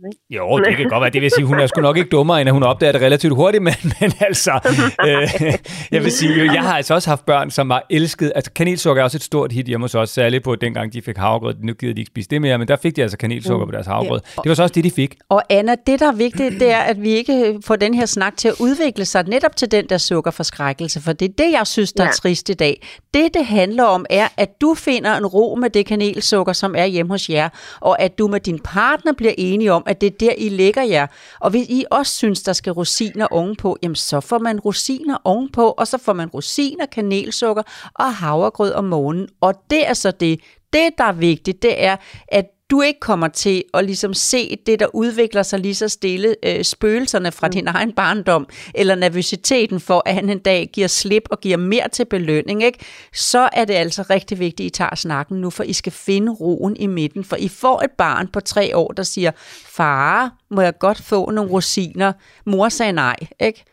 Ikke? Jo, det kan godt være. Det vil sige, hun er sgu nok ikke dummere, end at hun opdager det relativt hurtigt, men, men altså, jeg vil sige, jeg har altså også haft børn, som har elsket, altså kanelsukker er også et stort hit hjemme hos os, særligt på dengang de fik havregrød, nu gider de ikke spise det mere, men der fik de altså kanelsukker mm. på deres havregrød. Ja. Det var så også det, de fik. Og Anna, det der er vigtigt, det er, at vi ikke får den her snak til at udvikle sig netop til den der sukkerforskrækkelse, for det er det, jeg synes, der ja. er trist i dag. Det, det handler om, er, at du finder en ro med det kanelsukker, som er hjemme hos jer, og at du med din partner bliver enige om, at det er der, I lægger jer. Og hvis I også synes, der skal rosiner ovenpå, jamen så får man rosiner ovenpå, og så får man rosiner, kanelsukker og havregrød om morgenen. Og det er så det. Det, der er vigtigt, det er, at du ikke kommer til at ligesom se det, der udvikler sig lige så stille, øh, spøgelserne fra mm. din egen barndom, eller nervøsiteten for, at han en dag giver slip og giver mere til belønning, ikke? så er det altså rigtig vigtigt, at I tager snakken nu, for I skal finde roen i midten, for I får et barn på tre år, der siger, far, må jeg godt få nogle rosiner? Mor sagde nej, ikke?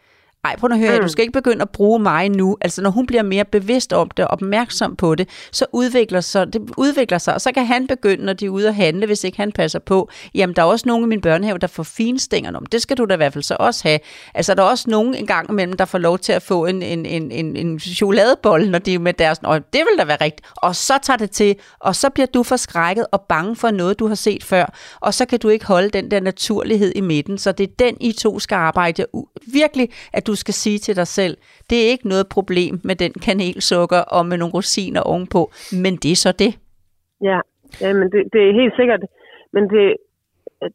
Ej, prøv at høre, mm. du skal ikke begynde at bruge mig nu. Altså, når hun bliver mere bevidst om det og opmærksom på det, så udvikler sig, det udvikler sig, og så kan han begynde, når de er ude at handle, hvis ikke han passer på. Jamen, der er også nogle i min børnehave, der får finstænger om. Det skal du da i hvert fald så også have. Altså, der er også nogen en gang imellem, der får lov til at få en, en, en, en, en chokoladebolle, når de er med deres... Og det vil da være rigtigt. Og så tager det til, og så bliver du forskrækket og bange for noget, du har set før. Og så kan du ikke holde den der naturlighed i midten. Så det er den, I to skal arbejde. Virkelig, at du skal sige til dig selv, det er ikke noget problem med den kanelsukker og med nogle rosiner ovenpå, men det er så det. Ja, ja men det, det er helt sikkert. Men det,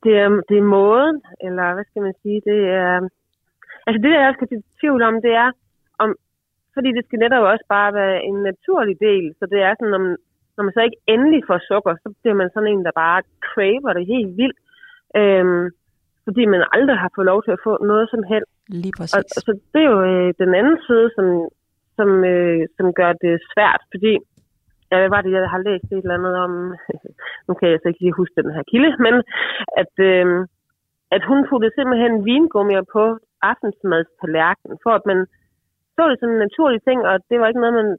det, er, det er måden, eller hvad skal man sige, det er... Altså det, jeg skal til tvivl om, det er, om, fordi det skal netop også bare være en naturlig del, så det er sådan, om, når man så ikke endelig får sukker, så bliver man sådan en, der bare craver det helt vildt. Øhm, fordi man aldrig har fået lov til at få noget som helst. Lige præcis. Og, så det er jo øh, den anden side, som, som, øh, som gør det svært, fordi ja, hvad var det, jeg har læst et eller andet om, nu kan jeg så ikke lige huske den her kilde, men at, øh, at hun puttede simpelthen vingummier på aftensmadstallerkenen, for at man så det som en naturlig ting, og det var ikke noget, man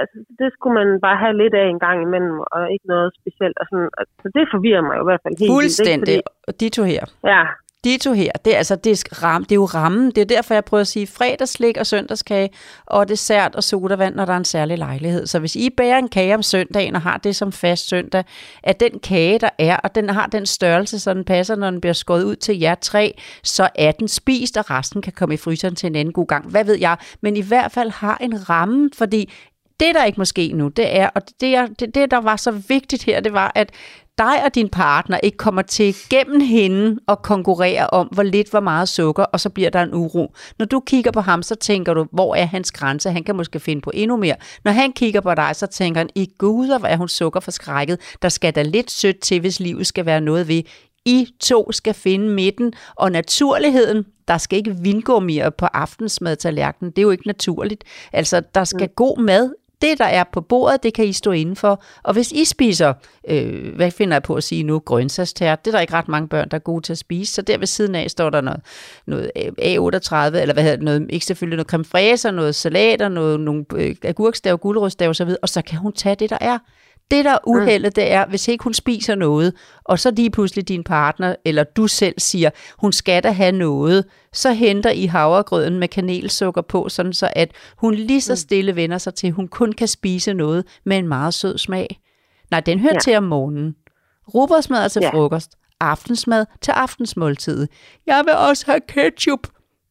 altså, det skulle man bare have lidt af en gang imellem, og ikke noget specielt. Og sådan, så det forvirrer mig jo i hvert fald helt Fuldstændig. Vildt, fordi... De to her. Ja, Dito her, det er, altså, det, er ram, det er jo rammen. Det er derfor, jeg prøver at sige fredagslik og søndagskage og dessert og sodavand, når der er en særlig lejlighed. Så hvis I bærer en kage om søndagen og har det som fast søndag, at den kage, der er, og den har den størrelse, så den passer, når den bliver skåret ud til jer tre, så er den spist, og resten kan komme i fryseren til en anden god gang. Hvad ved jeg? Men i hvert fald har en ramme, fordi det, der ikke måske nu, det er, og det, det, det, der var så vigtigt her, det var, at dig og din partner ikke kommer til gennem hende og konkurrere om, hvor lidt, hvor meget sukker, og så bliver der en uro. Når du kigger på ham, så tænker du, hvor er hans grænse? Han kan måske finde på endnu mere. Når han kigger på dig, så tænker han, i gud, hvor er hun sukker for skrækket. Der skal da lidt sødt til, hvis livet skal være noget ved. I to skal finde midten, og naturligheden, der skal ikke vingummier på aftensmadtallerkenen. Det er jo ikke naturligt. Altså, der skal mm. god mad det, der er på bordet, det kan I stå indenfor. Og hvis I spiser, øh, hvad finder jeg på at sige nu, grøntsagstært, det er der ikke ret mange børn, der er gode til at spise, så der ved siden af står der noget, noget øh, A38, eller hvad hedder det, noget, ikke selvfølgelig noget creme fraise, noget salater, noget, nogle øh, agurkstav, gulerødstav osv., og så kan hun tage det, der er. Det, der er mm. uheldet, det er, hvis ikke hun spiser noget, og så lige pludselig din partner, eller du selv siger, hun skal da have noget, så henter I havregrøden med kanelsukker på, sådan så at hun lige så mm. stille vender sig til, at hun kun kan spise noget med en meget sød smag. Nej, den hører ja. til om morgenen. Robotsmad til ja. frokost. Aftensmad til aftensmåltid. Jeg vil også have ketchup.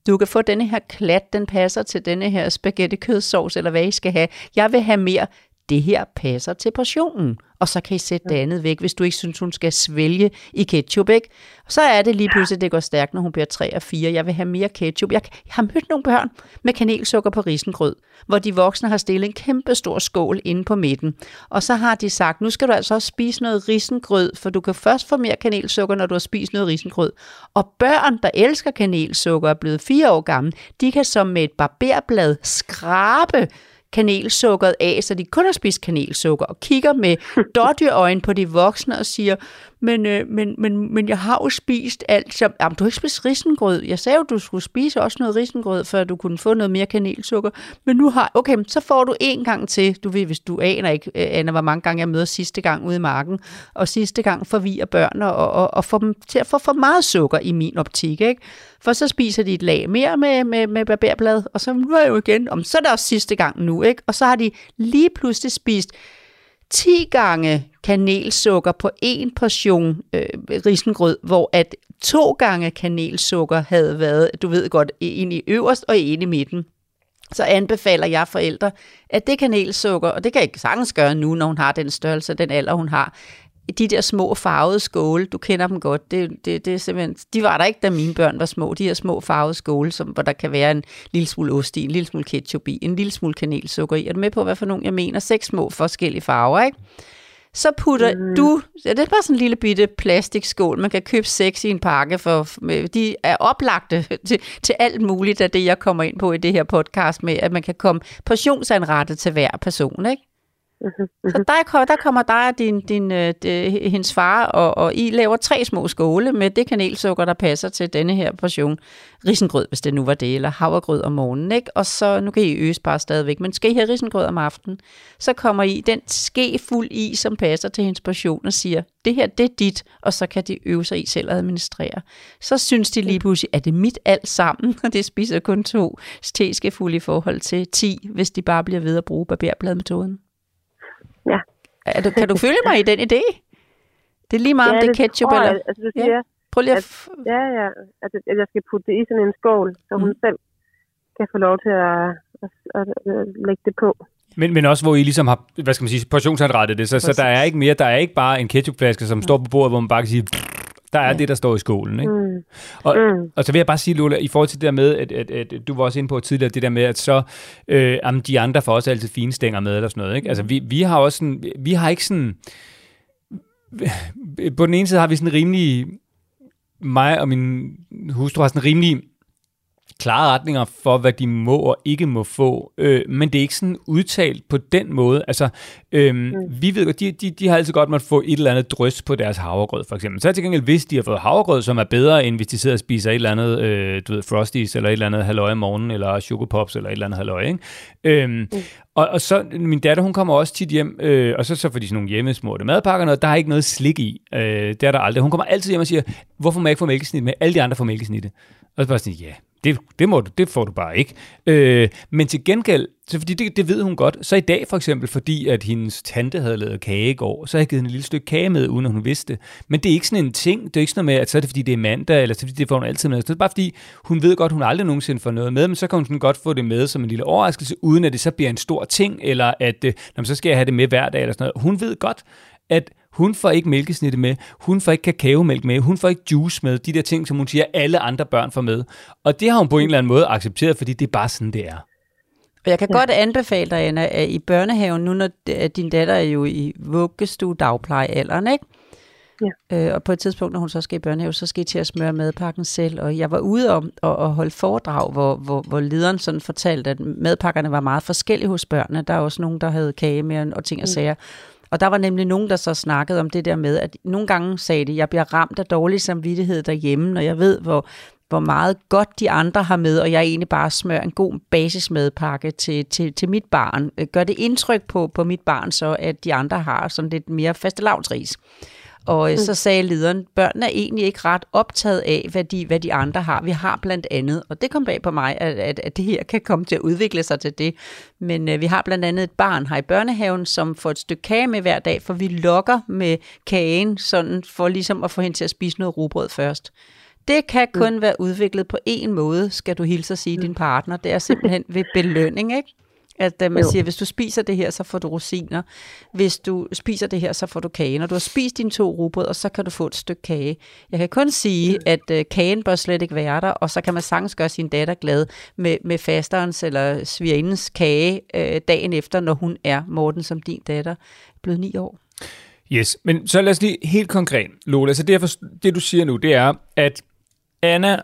Du kan få denne her klat, den passer til denne her spaghetti kødsovs, eller hvad I skal have. Jeg vil have mere det her passer til portionen. Og så kan I sætte det andet væk, hvis du ikke synes, hun skal svælge i ketchup, ikke? Så er det lige pludselig, det går stærkt, når hun bliver 3 og 4. Jeg vil have mere ketchup. Jeg, har mødt nogle børn med kanelsukker på risengrød, hvor de voksne har stillet en kæmpe stor skål inde på midten. Og så har de sagt, nu skal du altså også spise noget risengrød, for du kan først få mere kanelsukker, når du har spist noget risengrød. Og børn, der elsker kanelsukker, er blevet fire år gamle, de kan som med et barberblad skrabe kanelsukkeret af, så de kun har spist kanelsukker, og kigger med dårdyrøjne på de voksne og siger, men, øh, men, men, men jeg har jo spist alt. Som, jamen, du har ikke spist risengrød. Jeg sagde jo, du skulle spise også noget risengrød, før du kunne få noget mere kanelsukker. Men nu har, okay, så får du en gang til. Du ved, hvis du aner ikke, øh, Anna, hvor mange gange jeg møder sidste gang ude i marken, og sidste gang forvirrer børn og, og, og får dem til at få for meget sukker i min optik, ikke? For så spiser de et lag mere med, med, med barberblad, og så nu er jeg jo igen, om så er det også sidste gang nu, ikke? Og så har de lige pludselig spist 10 gange kanelsukker på en portion øh, risengrød, hvor at to gange kanelsukker havde været, du ved godt, en i øverst og en i midten. Så anbefaler jeg forældre, at det kanelsukker, og det kan jeg ikke sagtens gøre nu, når hun har den størrelse, den alder hun har, de der små farvede skåle, du kender dem godt, det, det, det er simpelthen, de var der ikke, da mine børn var små, de her små farvede skåle, som, hvor der kan være en lille smule ost i, en lille smule ketchup i, en lille smule kanelsukker i. Er du med på, hvad for nogen jeg mener? Seks små forskellige farver, ikke? Så putter mm. du, ja, det er bare sådan en lille bitte plastikskål, man kan købe seks i en pakke, for de er oplagte til, til alt muligt af det, jeg kommer ind på i det her podcast med, at man kan komme portionsanrettet til hver person, ikke? Mm-hmm. Så der, der kommer dig og din, din, øh, de, hendes far, og, og I laver tre små skåle med det kanelsukker, der passer til denne her portion risengrød, hvis det nu var det, eller havregrød om morgenen, ikke? Og så, nu kan I øse bare stadigvæk, men skal I have risengrød om aftenen, så kommer I den ske fuld i, som passer til hendes portion, og siger, det her, det er dit, og så kan de øve sig i selv at administrere. Så synes de lige pludselig, at det er mit alt sammen, og det spiser kun to fuld i forhold til 10, hvis de bare bliver ved at bruge barberbladmetoden. Ja. Er du, kan du følge mig i den idé? Det er lige meget, ja, om det er ketchup jeg, eller... Altså, du siger, ja. Prøv lige at... At, ja, ja. At, at jeg skal putte det i sådan en skål, så hun mm. selv kan få lov til at, at, at, at lægge det på. Men, men også hvor I ligesom har, hvad skal man sige, portionsanrettet det, så, så der er ikke mere, der er ikke bare en ketchupflaske, som står på bordet, hvor man bare kan sige, der er ja. det, der står i skolen. Ikke? Mm. Og, mm. og så vil jeg bare sige, Lola, i forhold til det der med, at, at, at du var også inde på tidligere, det der med, at så øh, jamen, de andre får også altid fine stænger med, eller sådan noget. Ikke? Altså, vi, vi har også sådan, vi har ikke sådan, på den ene side har vi sådan rimelig, mig og min hustru har sådan rimelig klare retninger for, hvad de må og ikke må få, øh, men det er ikke sådan udtalt på den måde. Altså, øh, mm. vi ved godt, de, de, de har altid godt måtte få et eller andet drøs på deres havregrød, for eksempel. Så er til gengæld, hvis de har fået havregrød, som er bedre, end hvis de sidder og spiser et eller andet, øh, du ved, Frosties, eller et eller andet halvøje om morgenen, eller Chocopops, eller et eller andet halvøje, ikke? Øh, mm. Og, og så, min datter, hun kommer også tit hjem, øh, og så, så får de sådan nogle hjemmesmurte madpakker, noget, der er ikke noget slik i. Øh, det er der aldrig. Hun kommer altid hjem og siger, hvorfor må jeg ikke få mælkesnit med? Alle de andre får mælkesnit. Og så bare sådan, ja, det, det, må du, det får du bare ikke. Øh, men til gengæld, så fordi det, det ved hun godt, så i dag for eksempel, fordi at hendes tante havde lavet kage i går, så har jeg givet hende et lille stykke kage med, uden at hun vidste det. Men det er ikke sådan en ting, det er ikke sådan noget med, at så er det fordi det er mandag, eller så er det fordi det får hun altid med. Så det er bare fordi, hun ved godt, hun aldrig nogensinde får noget med, men så kan hun sådan godt få det med som en lille overraskelse, uden at det så bliver en stor ting, eller at øh, så skal jeg have det med hver dag, eller sådan noget. Hun ved godt, at hun får ikke mælkesnitte med, hun får ikke kakaomælk med, hun får ikke juice med, de der ting, som hun siger, alle andre børn får med. Og det har hun på en eller anden måde accepteret, fordi det er bare sådan, det er. Og jeg kan ja. godt anbefale dig, Anna, at i børnehaven, nu når din datter er jo i vuggestue dagplejealderen, ikke? Ja. Øh, og på et tidspunkt, når hun så skal i børnehave, så skal I til at smøre madpakken selv. Og jeg var ude om at, at holde foredrag, hvor, hvor, hvor lederen sådan fortalte, at madpakkerne var meget forskellige hos børnene. Der er også nogen, der havde kage med og ting og mm. Og der var nemlig nogen, der så snakkede om det der med, at nogle gange sagde de, jeg bliver ramt af dårlig samvittighed derhjemme, når jeg ved, hvor, hvor meget godt de andre har med, og jeg egentlig bare smører en god basismadpakke til, til, til mit barn. Øh, gør det indtryk på, på mit barn så, at de andre har sådan lidt mere faste lavtris? Og øh, mm. så sagde lederen, børnene er egentlig ikke ret optaget af, hvad de, hvad de andre har. Vi har blandt andet, og det kom bag på mig, at, at, at det her kan komme til at udvikle sig til det. Men øh, vi har blandt andet et barn her i børnehaven, som får et stykke kage med hver dag, for vi lokker med kagen, sådan for ligesom at få hende til at spise noget rugbrød først. Det kan mm. kun mm. være udviklet på én måde, skal du hilse at sige mm. din partner. Det er simpelthen ved belønning, ikke? At uh, man jo. siger, hvis du spiser det her, så får du rosiner. Hvis du spiser det her, så får du kage. Når du har spist dine to rugbrød, så kan du få et stykke kage. Jeg kan kun sige, at uh, kagen bør slet ikke være der, og så kan man sagtens gøre sin datter glad med, med fasterens eller svigerindens kage uh, dagen efter, når hun er, Morten, som din datter, blevet ni år. Yes, men så lad os lige helt konkret, Lola. Så det, det du siger nu, det er, at Anna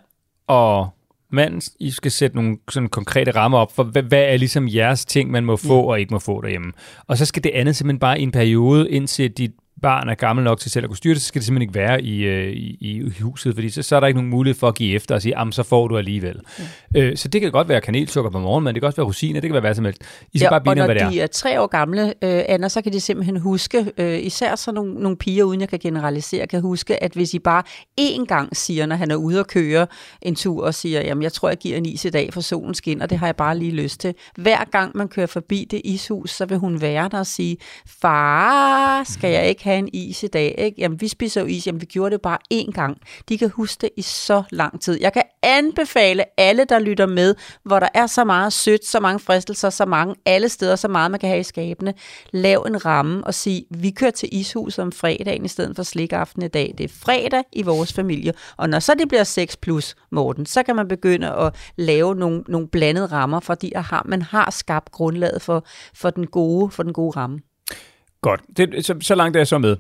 og manden, I skal sætte nogle sådan konkrete rammer op for, hvad, hvad er ligesom jeres ting, man må få og ikke må få derhjemme. Og så skal det andet simpelthen bare i en periode, indtil dit barn er gammel nok til selv at kunne styre det, så skal det simpelthen ikke være i, øh, i, i huset, fordi så, så er der ikke nogen mulighed for at give efter og sige, jamen så får du alligevel. Ja. Øh, så det kan godt være kanelsukker på morgenen, men det kan også være rosiner, det kan være hvad som helst. I skal ja, bare blive og hvad det de er. er tre år gamle, øh, Anna, så kan de simpelthen huske, øh, især så nogle, nogle piger, uden jeg kan generalisere, kan huske, at hvis I bare én gang siger, når han er ude og køre en tur og siger, jamen jeg tror, jeg giver en is i dag, for solen skinner, det har jeg bare lige lyst til. Hver gang man kører forbi det ishus, så vil hun være der og sige, far, skal jeg ikke have en is i dag? ikke? Jamen, vi spiser jo is, jamen, vi gjorde det bare én gang. De kan huske det i så lang tid. Jeg kan anbefale alle, der lytter med, hvor der er så meget sødt, så mange fristelser, så mange alle steder, så meget man kan have i skabene. Lav en ramme og sig, vi kører til ishuset om fredagen i stedet for slikaften i dag. Det er fredag i vores familie. Og når så det bliver 6 plus, Morten, så kan man begynde at lave nogle, nogle blandede rammer, fordi har, man har skabt grundlaget for, for, den gode, for den gode ramme. Godt. Det, så, så langt er jeg så med.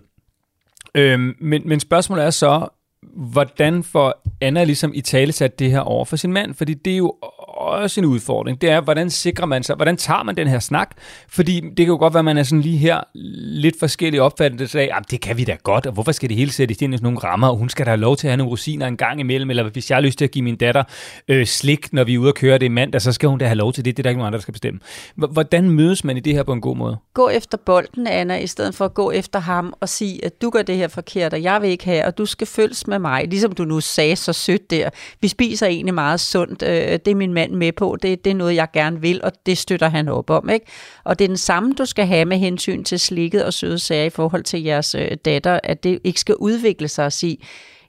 Øhm, men, men spørgsmålet er så, hvordan får Anna ligesom i tale sat det her over for sin mand? Fordi det er jo også en udfordring. Det er, hvordan sikrer man sig, hvordan tager man den her snak? Fordi det kan jo godt være, at man er sådan lige her lidt forskellige opfattelser af, at det kan vi da godt, og hvorfor skal det hele sættes ind i sådan nogle rammer, og hun skal da have lov til at have nogle rosiner en gang imellem, eller hvis jeg har lyst til at give min datter øh, slik, når vi er ude og køre det mandag, så skal hun da have lov til det. Det er der ikke nogen andre, der skal bestemme. Hvordan mødes man i det her på en god måde? Gå efter bolden, Anna, i stedet for at gå efter ham og sige, at du gør det her forkert, og jeg vil ikke have, og du skal følges med mig, ligesom du nu sagde så sødt der. Vi spiser egentlig meget sundt. Øh, det er min mand med på. Det, det er noget, jeg gerne vil, og det støtter han op om. Ikke? Og det er den samme, du skal have med hensyn til slikket og søde sager i forhold til jeres øh, datter, at det ikke skal udvikle sig og sige,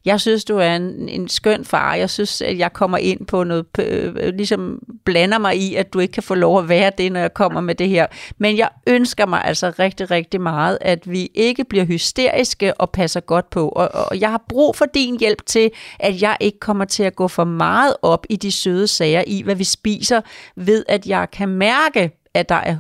jeg synes, du er en, en skøn far. Jeg synes, at jeg kommer ind på noget, øh, ligesom blander mig i, at du ikke kan få lov at være det, når jeg kommer med det her. Men jeg ønsker mig altså rigtig, rigtig meget, at vi ikke bliver hysteriske og passer godt på. Og, og jeg har brug for din hjælp til, at jeg ikke kommer til at gå for meget op i de søde sager i, hvad vi spiser, ved at jeg kan mærke, at der er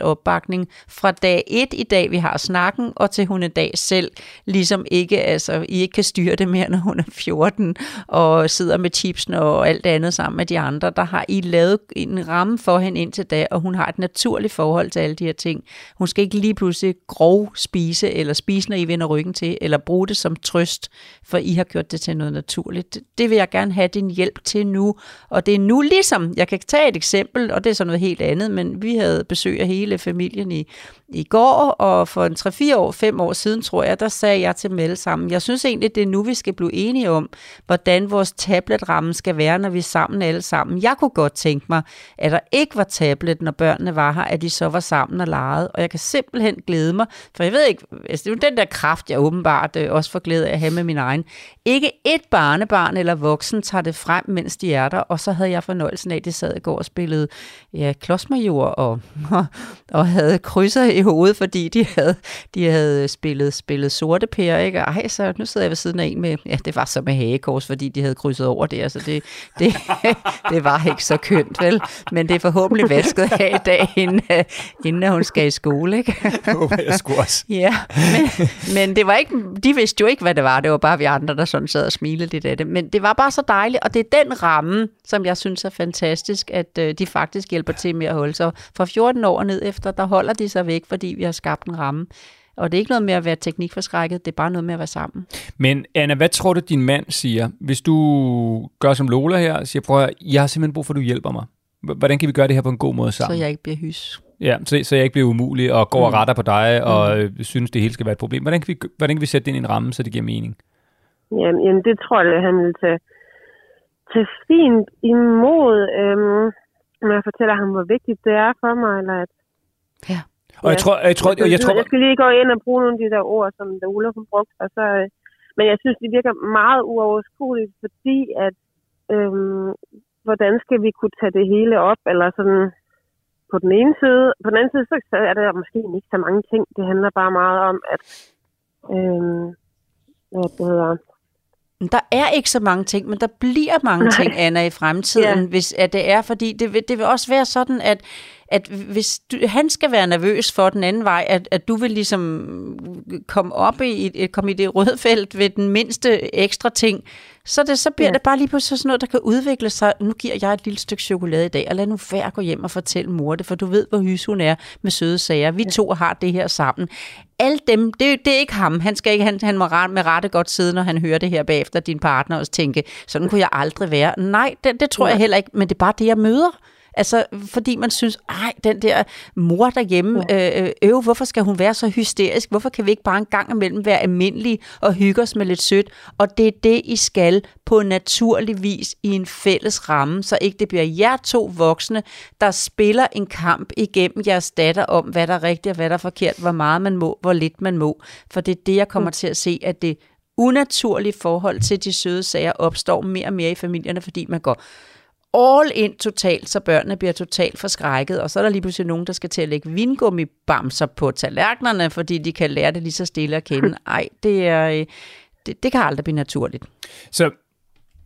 100% opbakning fra dag 1 i dag, vi har snakken, og til hun en dag selv, ligesom ikke, altså, I ikke kan styre det mere, når hun er 14, og sidder med chipsen og alt andet sammen med de andre. Der har I lavet en ramme for hende indtil da, og hun har et naturligt forhold til alle de her ting. Hun skal ikke lige pludselig grov spise, eller spise, når I vender ryggen til, eller bruge det som trøst, for I har gjort det til noget naturligt. Det vil jeg gerne have din hjælp til nu, og det er nu ligesom, jeg kan tage et eksempel, og det er så noget helt andet, men vi havde besøg af hele familien i, i går, og for en 3-4 år, 5 år siden, tror jeg, der sagde jeg til Melle sammen, jeg synes egentlig, det er nu, vi skal blive enige om, hvordan vores tabletramme skal være, når vi er sammen alle sammen. Jeg kunne godt tænke mig, at der ikke var tablet, når børnene var her, at de så var sammen og legede, og jeg kan simpelthen glæde mig, for jeg ved ikke, altså, det er jo den der kraft, jeg åbenbart øh, også får glæde af at have med min egen. Ikke et barnebarn eller voksen tager det frem, mens de er der, og så havde jeg fornøjelsen af, at de sad i går og spillede ja, klodsmajor og, og havde krydser i hovedet, fordi de havde, de havde spillet, spillet sorte pære, ikke? Ej, så nu sidder jeg ved siden af en med, ja, det var så med hagekors, fordi de havde krydset over det, altså det, det, det var ikke så kønt, vel? Men det er forhåbentlig vasket her i dag, inden, inden hun skal i skole, ikke? jeg skulle også. Ja, men, men det var ikke, de vidste jo ikke, hvad det var, det var bare vi andre, der sådan sad og smilede lidt af det, men det var bare så dejligt, og det er den ramme, som jeg synes er fantastisk, at øh, de faktisk hjælper til med at holde sig fra 14 år ned efter, der holder de sig væk, fordi vi har skabt en ramme. Og det er ikke noget med at være teknikforskrækket, det er bare noget med at være sammen. Men Anna, hvad tror du, din mand siger, hvis du gør som Lola her, og siger, prøv at, jeg har simpelthen brug for, at du hjælper mig. Hvordan kan vi gøre det her på en god måde sammen? Så jeg ikke bliver hys. Ja, så, så jeg ikke bliver umulig og går mm. og retter på dig og mm. Synes, det hele skal være et problem. Hvordan kan, vi, hvordan kan vi sætte det ind i en ramme, så det giver mening? Jamen, jamen det tror jeg, han vil tage, tage fint imod. Øhm, når jeg fortæller ham, hvor vigtigt det er for mig, eller at... Ja. Og jeg tror, jeg tror, jeg, jeg, tror, jeg skal lige gå ind og bruge nogle af de der ord, som der Ulla hun brugte, og så, øh, men jeg synes, det virker meget uoverskueligt, fordi at, øhm, hvordan skal vi kunne tage det hele op, eller sådan, på den ene side. På den anden side, så er der måske ikke så mange ting. Det handler bare meget om, at øh, hvad det hedder, der er ikke så mange ting, men der bliver mange ting, Anna, i fremtiden, ja. hvis at det er, fordi det vil, det vil også være sådan, at at hvis du, han skal være nervøs for den anden vej, at, at du vil ligesom komme op i, komme i det røde felt ved den mindste ekstra ting, så, det, så bliver ja. det bare lige pludselig sådan noget, der kan udvikle sig. Nu giver jeg et lille stykke chokolade i dag, og lad nu være gå hjem og fortælle mor det, for du ved, hvor hys hun er med søde sager. Vi ja. to har det her sammen. Alle dem, det, det er ikke ham. Han skal ikke, han, han må ret, med rette godt sidde, når han hører det her bagefter, din partner, og tænke, sådan kunne jeg aldrig være. Nej, det, det tror ja. jeg heller ikke, men det er bare det, jeg møder. Altså, fordi man synes, ej, den der mor derhjemme, ja. øh, øh, hvorfor skal hun være så hysterisk? Hvorfor kan vi ikke bare en gang imellem være almindelige og hygge os med lidt sødt? Og det er det, I skal på naturlig vis i en fælles ramme, så ikke det bliver jer to voksne, der spiller en kamp igennem jeres datter om, hvad der er rigtigt og hvad der er forkert, hvor meget man må, hvor lidt man må. For det er det, jeg kommer mm. til at se, at det unaturlige forhold til de søde sager opstår mere og mere i familierne, fordi man går all in totalt, så børnene bliver totalt forskrækket, og så er der lige pludselig nogen, der skal til at lægge vingummibamser på tallerkenerne, fordi de kan lære det lige så stille at kende. Ej, det, er, øh, det, det kan aldrig blive naturligt. Så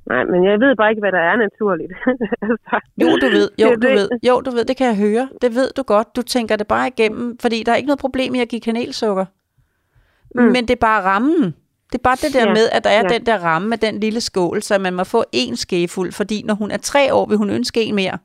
Nej, men jeg ved bare ikke, hvad der er naturligt. altså, jo, du ved. Jo, du ved. Jo, du ved. Det kan jeg høre. Det ved du godt. Du tænker det bare igennem, fordi der er ikke noget problem i at give kanelsukker. Mm. Men det er bare rammen. Det er bare det der ja. med, at der er ja. den der ramme med den lille skål, så man må få en skefuld, fordi når hun er tre år, vil hun ønske en mere.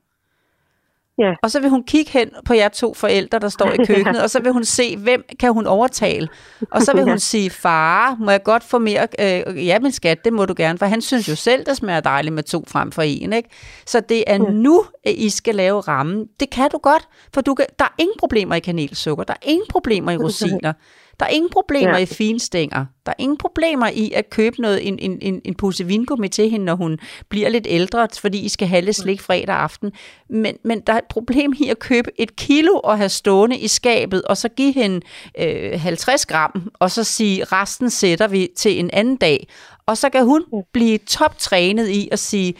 Ja. Og så vil hun kigge hen på jer to forældre, der står i køkkenet, ja. og så vil hun se, hvem kan hun overtale. Og så vil hun sige, far, må jeg godt få mere? Øh, ja, min skat, det må du gerne, for han synes jo selv, det smager dejligt med to frem for en. Ikke? Så det er ja. nu, at I skal lave rammen. Det kan du godt, for du kan, der er ingen problemer i kanelsukker, der er ingen problemer i rosiner. Der er ingen problemer ja. i finstænger. Der er ingen problemer i at købe noget, en, en, en, en pose vingummi til hende, når hun bliver lidt ældre, fordi I skal have lidt slik fredag aften. Men, men der er et problem i at købe et kilo og have stående i skabet, og så give hende øh, 50 gram, og så sige, resten sætter vi til en anden dag. Og så kan hun blive toptrænet i at sige,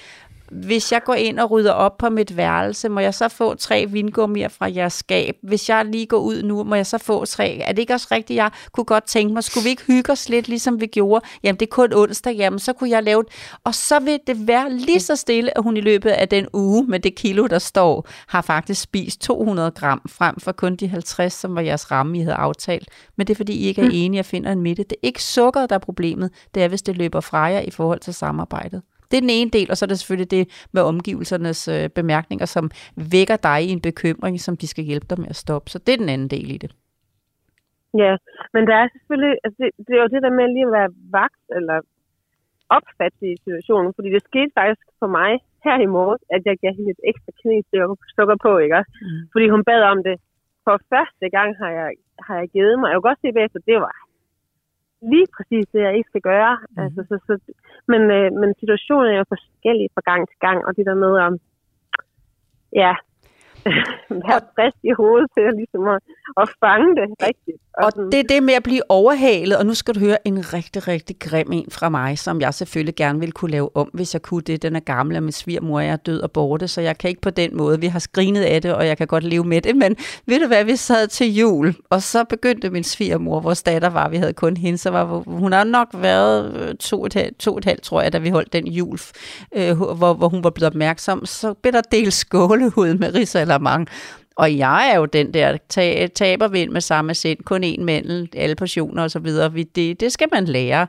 hvis jeg går ind og rydder op på mit værelse, må jeg så få tre vingummier fra jeres skab? Hvis jeg lige går ud nu, må jeg så få tre? Er det ikke også rigtigt, jeg kunne godt tænke mig, skulle vi ikke hygge os lidt, ligesom vi gjorde? Jamen, det er kun onsdag, jamen, så kunne jeg lave det. Og så vil det være lige så stille, at hun i løbet af den uge med det kilo, der står, har faktisk spist 200 gram frem for kun de 50, som var jeres ramme, I havde aftalt. Men det er, fordi I ikke er enige og finder en midte. Det er ikke sukkeret, der er problemet. Det er, hvis det løber fra jer i forhold til samarbejdet. Det er den ene del, og så er det selvfølgelig det med omgivelsernes øh, bemærkninger, som vækker dig i en bekymring, som de skal hjælpe dig med at stoppe. Så det er den anden del i det. Ja, men der er selvfølgelig, altså det, det er jo det der med lige at være vagt eller opfatte i situationen, fordi det skete faktisk for mig her i morges, at jeg gav hende et ekstra knæstykker på, ikke Mm. Fordi hun bad om det. For første gang har jeg, har jeg givet mig. Jeg kan godt se bagefter, det var lige præcis det, jeg ikke skal gøre. Mm. Altså, så, så, men, øh, men situationen er jo forskellige fra gang til gang, og det der med om, ja, være frisk i hovedet til ligesom at, at fange det rigtigt. Og, og det er det med at blive overhalet, og nu skal du høre en rigtig, rigtig grim en fra mig, som jeg selvfølgelig gerne vil kunne lave om, hvis jeg kunne det. Den er gammel, og min svigermor er død og borte, så jeg kan ikke på den måde. Vi har skrinet af det, og jeg kan godt leve med det, men ved du hvad, vi sad til jul, og så begyndte min svigermor, vores datter var, vi havde kun hende, så var, hun har nok været to og, et halvt, to og et halvt, tror jeg, da vi holdt den jul, øh, hvor, hvor hun var blevet opmærksom. Så blev der delt skålehud med ris eller mange. Og jeg er jo den der tabervind med samme sind, kun en mandel, alle portioner og så videre. Det, det skal man lære.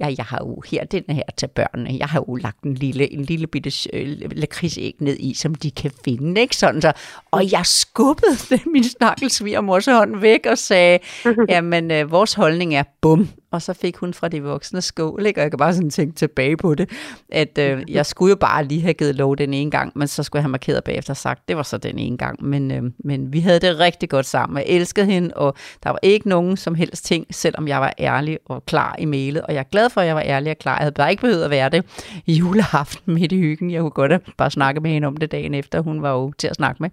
Ja, jeg har jo her den her til børnene, jeg har jo lagt en lille, en lille bitte øh, lakridsæg ned i, som de kan finde, ikke sådan så. Og jeg skubbede min snakkelsvigermors hånd væk og sagde, jamen øh, vores holdning er bum, og så fik hun fra de voksne skål, ikke? og jeg kan bare sådan tænke tilbage på det, at øh, jeg skulle jo bare lige have givet lov den ene gang, men så skulle jeg have markeret bagefter og sagt, det var så den ene gang, men, øh, men vi havde det rigtig godt sammen, jeg elskede hende, og der var ikke nogen som helst ting, selvom jeg var ærlig og klar i mailet, og jeg er glad for, at jeg var ærlig og klar, jeg havde bare ikke behøvet at være det i juleaften midt i hyggen, jeg kunne godt have bare snakke med hende om det dagen efter, hun var jo til at snakke med.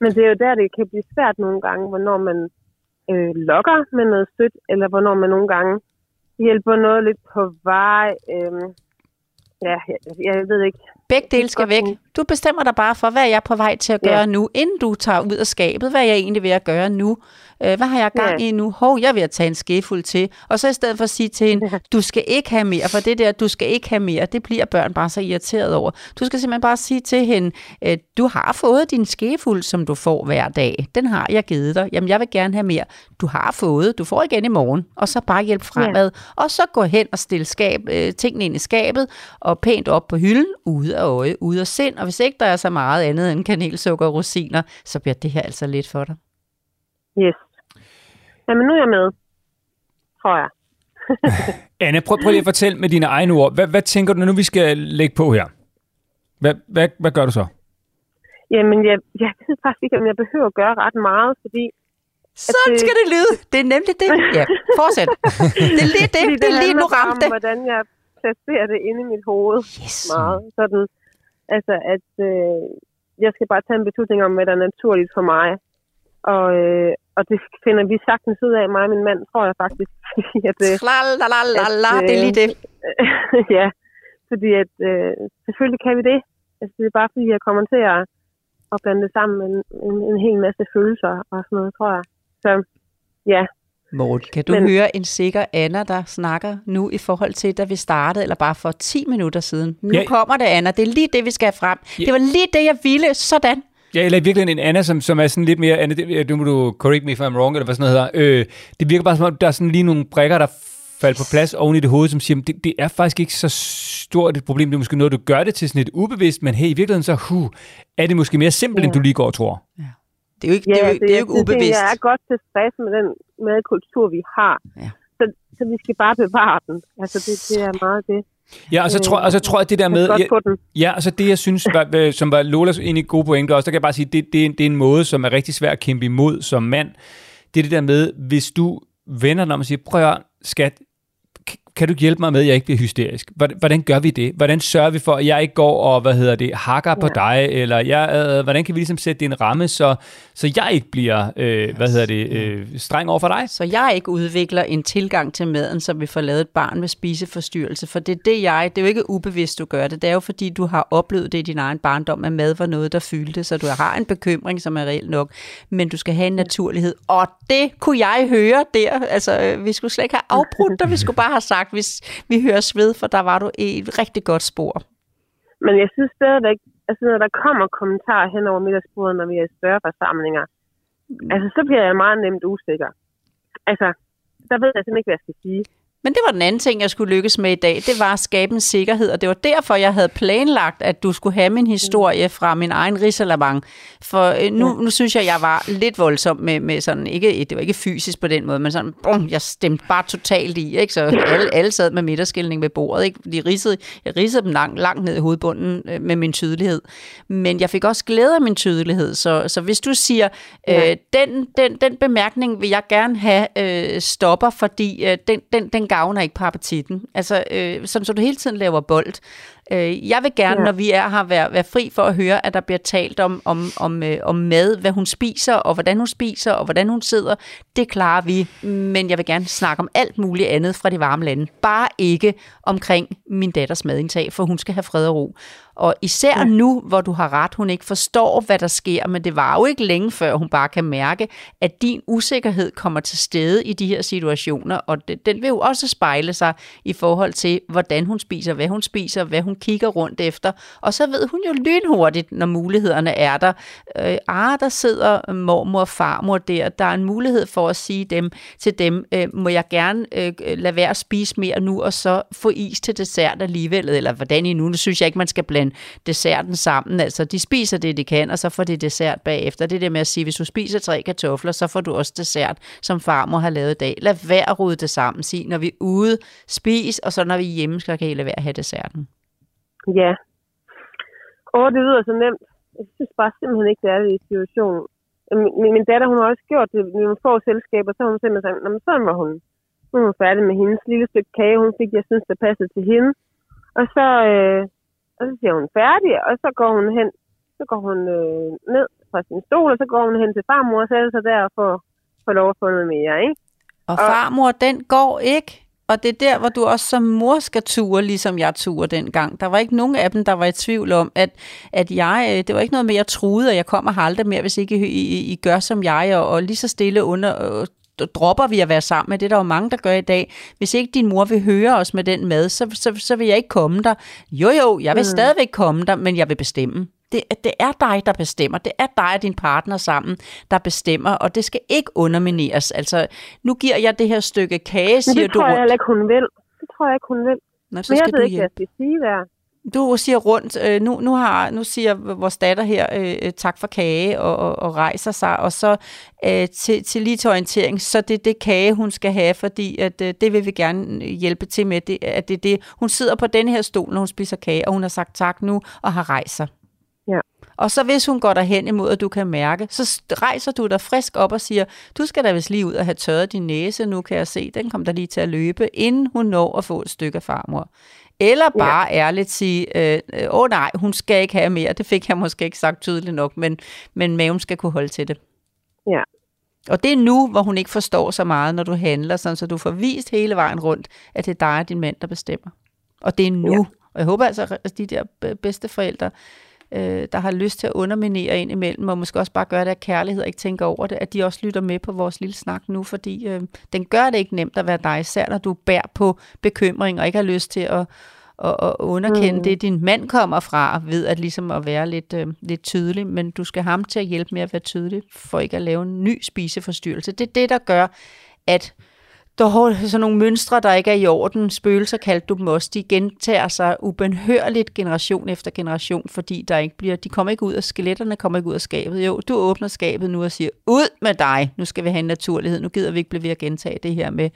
Men det er jo der, det kan blive svært nogle gange, hvornår man øh, lokker med noget støt, eller hvornår man nogle gange hjælper noget lidt på vej. Øh, ja, jeg, jeg ved ikke. Begge dele skal væk. Du bestemmer dig bare for, hvad er jeg på vej til at gøre ja. nu, inden du tager ud af skabet. Hvad er jeg egentlig ved at gøre nu? Øh, hvad har jeg gang ja. i nu? Hov, jeg vil tage en skefuld til. Og så i stedet for at sige til hende, du skal ikke have mere, for det der, du skal ikke have mere, det bliver børn bare så irriteret over. Du skal simpelthen bare sige til hende, øh, du har fået din skefuld, som du får hver dag. Den har jeg givet dig. Jamen, jeg vil gerne have mere. Du har fået, du får igen i morgen. Og så bare hjælp fremad. Ja. Og så gå hen og stille skab, øh, tingene ind i skabet, og pænt op på hylden, ude af øje, ude af sind. Og hvis ikke der er så meget andet end kanelsukker og rosiner, så bliver det her altså lidt for dig. Yes. Jamen, nu er jeg med, tror jeg. Anne, prøv, prøv lige at fortælle med dine egne ord. Hvad, hvad tænker du, når nu vi skal lægge på her? Hvad, hvad, hvad gør du så? Jamen, jeg, jeg ved faktisk ikke, om jeg behøver at gøre ret meget, fordi... Sådan det, skal det lyde. Det er nemlig det. Ja, fortsæt. det er lige det. Det, det er lige nu ramte. Om, hvordan jeg placerer det inde i mit hoved. Yes. Meget. Sådan, altså, at øh, jeg skal bare tage en beslutning om, hvad der er naturligt for mig. Og, øh, og det finder vi sagtens ud af, mig og min mand, tror jeg faktisk. at, øh, at, det er lige det. Øh, ja, fordi at øh, selvfølgelig kan vi det. Altså, det er bare fordi, jeg kommer til at, at blande det sammen med en, en, en hel masse følelser og sådan noget, tror jeg. Så ja. Morten, kan du Men, høre en sikker Anna, der snakker nu i forhold til, da vi startede, eller bare for 10 minutter siden? Nu ja. kommer det, Anna. Det er lige det, vi skal have frem. Ja. Det var lige det, jeg ville. Sådan. Ja, eller virkelig en Anna, som, som er sådan lidt mere, Anna, det, du må du correct me if I'm wrong, eller hvad sådan noget hedder. Øh, det virker bare som om, der er sådan lige nogle brækker, der falder på plads oven i det hoved, som siger, det, det er faktisk ikke så stort et problem, det er måske noget, du gør det til sådan et ubevidst, men hey, i virkeligheden så, huh, er det måske mere simpelt, ja. end du lige går og tror. Ja. Det er jo ikke, ja, det er jo, det, det er jo ikke ubevidst. Jeg er godt tilfreds med den madkultur, vi har. Ja. Så, så vi skal bare bevare den. Altså, det, det er meget det. Ja, og så tror, og så tror jeg, det der med... Ja, ja, og så det, jeg synes, var, som var Lolas egentlig gode pointe også, der kan jeg bare sige, det, det, det er en måde, som er rigtig svær at kæmpe imod som mand. Det er det der med, hvis du vender dig om og siger, prøv at skat, kan du hjælpe mig med, at jeg ikke bliver hysterisk? Hvordan gør vi det? Hvordan sørger vi for, at jeg ikke går og, hvad hedder det, hakker ja. på dig? Eller jeg, øh, hvordan kan vi ligesom sætte det en ramme, så, så jeg ikke bliver, øh, hvad hedder det, øh, streng over for dig? Så jeg ikke udvikler en tilgang til maden, så vi får lavet et barn med spiseforstyrrelse. For det er det, jeg, det er jo ikke ubevidst, du gør det. Det er jo fordi, du har oplevet det i din egen barndom, at mad var noget, der fyldte. Så du har en bekymring, som er reelt nok. Men du skal have en naturlighed. Og det kunne jeg høre der. Altså, øh, vi skulle slet ikke have afbrudt dig. Vi skulle bare have sagt, sagt, hvis vi høres ved, for der var du i et rigtig godt spor. Men jeg synes stadigvæk, altså når der kommer kommentarer hen over middagsbordet, når vi er i større forsamlinger, mm. altså så bliver jeg meget nemt usikker. Altså, der ved jeg simpelthen ikke, hvad jeg skal sige. Men det var den anden ting, jeg skulle lykkes med i dag. Det var at skabe en sikkerhed, og det var derfor, jeg havde planlagt, at du skulle have min historie fra min egen risalamang. For øh, nu, nu synes jeg, jeg var lidt voldsom med, med sådan, ikke, det var ikke fysisk på den måde, men sådan, brum, jeg stemte bare totalt i, ikke? Så alle, alle sad med midterskilning ved bordet, ikke? De ridsede, jeg ridsede dem langt, langt ned i hovedbunden øh, med min tydelighed. Men jeg fik også glæde af min tydelighed, så, så hvis du siger, øh, den, den, den bemærkning vil jeg gerne have øh, stopper, fordi øh, den, den, den gavner ikke på appetitten. Altså, øh, som så du hele tiden laver bold. Øh, jeg vil gerne, ja. når vi er her, være, være fri for at høre, at der bliver talt om, om, om, øh, om mad, hvad hun spiser, og hvordan hun spiser, og hvordan hun sidder. Det klarer vi, men jeg vil gerne snakke om alt muligt andet fra de varme lande. Bare ikke omkring min datters madindtag, for hun skal have fred og ro. Og især ja. nu, hvor du har ret, hun ikke forstår, hvad der sker, men det var jo ikke længe før, hun bare kan mærke, at din usikkerhed kommer til stede i de her situationer, og den vil jo også spejle sig i forhold til, hvordan hun spiser, hvad hun spiser, hvad hun kigger rundt efter. Og så ved hun jo lynhurtigt, når mulighederne er der. Øh, ah, der sidder øh, mormor og farmor der. Der er en mulighed for at sige dem til dem, øh, må jeg gerne øh, lade være at spise mere nu, og så få is til dessert alligevel, eller hvordan I nu. Nu synes jeg ikke, man skal blande desserten sammen. Altså, de spiser det, de kan, og så får de dessert bagefter. Det er det med at sige, hvis du spiser tre kartofler, så får du også dessert, som farmor har lavet i dag. Lad være at rode det sammen. Sig, når vi er ude, spis, og så når vi er hjemme, skal kan I lade være at have desserten. Ja. Og det lyder så nemt. Jeg synes bare simpelthen ikke, det er det i situationen. Min, min datter, hun har også gjort det i nogle få selskaber, så har hun simpelthen sagt, men sådan var hun. Nu er hun færdig med hendes lille stykke kage, hun fik, jeg synes, der passede til hende. Og så, øh, og så siger hun færdig, og så går hun hen, så går hun øh, ned fra sin stol, og så går hun hen til farmor og sætter sig der og får, får lov at få noget mere, ikke? Og farmor, og, den går ikke? Og det er der, hvor du også som mor skal ture, ligesom jeg turde dengang. Der var ikke nogen af dem, der var i tvivl om, at, at jeg, øh, det var ikke noget med, at jeg troede, at jeg kommer aldrig mere, hvis ikke I, I, I gør som jeg, og, og lige så stille under, dropper vi at være sammen med. Det er der jo mange, der gør i dag. Hvis ikke din mor vil høre os med den mad, så, så, så vil jeg ikke komme der. Jo, jo, jeg vil mm. stadigvæk komme der, men jeg vil bestemme. Det, det er dig, der bestemmer. Det er dig og din partner sammen, der bestemmer, og det skal ikke undermineres. Altså, nu giver jeg det her stykke kage, siger du. det tror du jeg heller ikke, hun vil. Det tror jeg ikke, hun vil. Nå, så Men jeg ved ikke, hvad jeg skal sige der du siger rundt, øh, nu, nu, har, nu siger vores datter her øh, øh, tak for kage og, og, og rejser sig, og så øh, til, til lige til orientering, så det er det kage, hun skal have, fordi at, øh, det vil vi gerne hjælpe til med, det, at det, det, hun sidder på den her stol, når hun spiser kage, og hun har sagt tak nu og har rejst sig. Ja. Og så hvis hun går derhen imod, at du kan mærke, så rejser du dig frisk op og siger, du skal da vist lige ud og have tørret din næse, nu kan jeg se, den kommer der lige til at løbe, inden hun når at få et stykke af farmor. Eller bare ja. ærligt sige, øh, åh oh, nej, hun skal ikke have mere. Det fik jeg måske ikke sagt tydeligt nok, men, men maven skal kunne holde til det. Ja. Og det er nu, hvor hun ikke forstår så meget, når du handler, sådan, så du får vist hele vejen rundt, at det er dig og din mand, der bestemmer. Og det er nu. Ja. Og jeg håber altså, at de der bedste forældre, øh, der har lyst til at underminere ind imellem, og måske også bare gøre det af kærlighed og ikke tænke over det, at de også lytter med på vores lille snak nu, fordi øh, den gør det ikke nemt at være dig, især når du bærer på bekymring og ikke har lyst til at, at, at underkende mm. det, din mand kommer fra, ved at ligesom at være lidt, øh, lidt tydelig, men du skal ham til at hjælpe med at være tydelig, for ikke at lave en ny spiseforstyrrelse. Det er det, der gør, at der er sådan nogle mønstre, der ikke er i orden. Spøgelser kaldte du dem også. De gentager sig ubenhørligt generation efter generation, fordi der ikke bliver, de kommer ikke ud af skeletterne, kommer ikke ud af skabet. Jo, du åbner skabet nu og siger, ud med dig, nu skal vi have en naturlighed. Nu gider vi ikke blive ved at gentage det her med,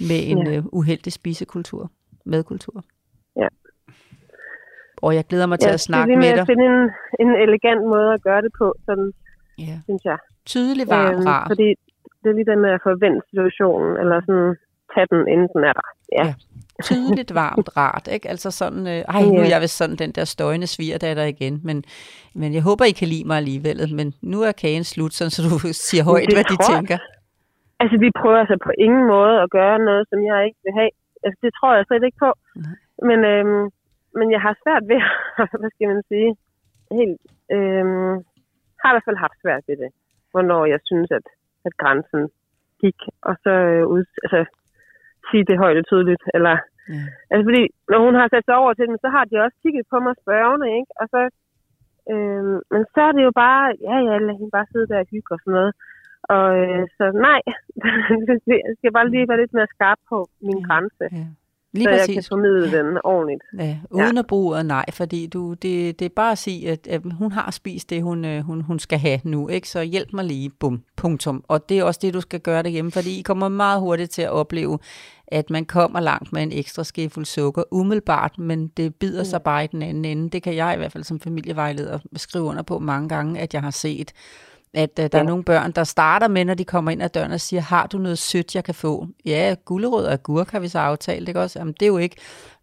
med en ja. uh, uheldig spisekultur, madkultur. Ja. Og jeg glæder mig ja, til at snakke med, dig. at finde en, en elegant måde at gøre det på, sådan, ja. synes jeg. Tydelig, varm, øhm, rar. Fordi det er lige den med at forvente situationen, eller sådan tage den, inden den er der. Ja. ja. Tydeligt, varmt, rart, ikke? Altså sådan, øh, ej, nu er jeg vist sådan den der støjende svigerdatter igen, men, men jeg håber, I kan lide mig alligevel, men nu er kagen slut, sådan, så du siger højt, hvad de tror, tænker. Altså, vi prøver altså på ingen måde at gøre noget, som jeg ikke vil have. Altså, det tror jeg slet ikke på. Nej. Men, øhm, men jeg har svært ved, hvad skal man sige, helt, øhm, har i hvert fald haft svært ved det, hvornår jeg synes, at at grænsen gik, og så øh, ud, altså, sige det højt og tydeligt. Eller, ja. Altså fordi, når hun har sat sig over til dem, så har de også kigget på mig spørgende, ikke? Og så, øh, men så er det jo bare, ja, ja, lad hende bare sidde der og hygge og sådan noget. Og øh, så nej, jeg skal bare lige være lidt mere skarp på min ja. grænse. Ja. Lige så præcis. jeg kan formidle den ordentligt. Ja, uden ja. at bruge af nej, fordi du, det, det er bare at sige, at, at hun har spist det, hun, øh, hun, hun skal have nu, ikke? så hjælp mig lige, bum, punktum. Og det er også det, du skal gøre derhjemme, fordi I kommer meget hurtigt til at opleve, at man kommer langt med en ekstra skefuld sukker, umiddelbart, men det bider sig bare i den anden ende. Det kan jeg i hvert fald som familievejleder skrive under på mange gange, at jeg har set at uh, der ja. er nogle børn, der starter med, når de kommer ind ad døren og siger, har du noget sødt, jeg kan få? Ja, gulerod og agurk har vi så aftalt, ikke også? Jamen, det er jo ikke,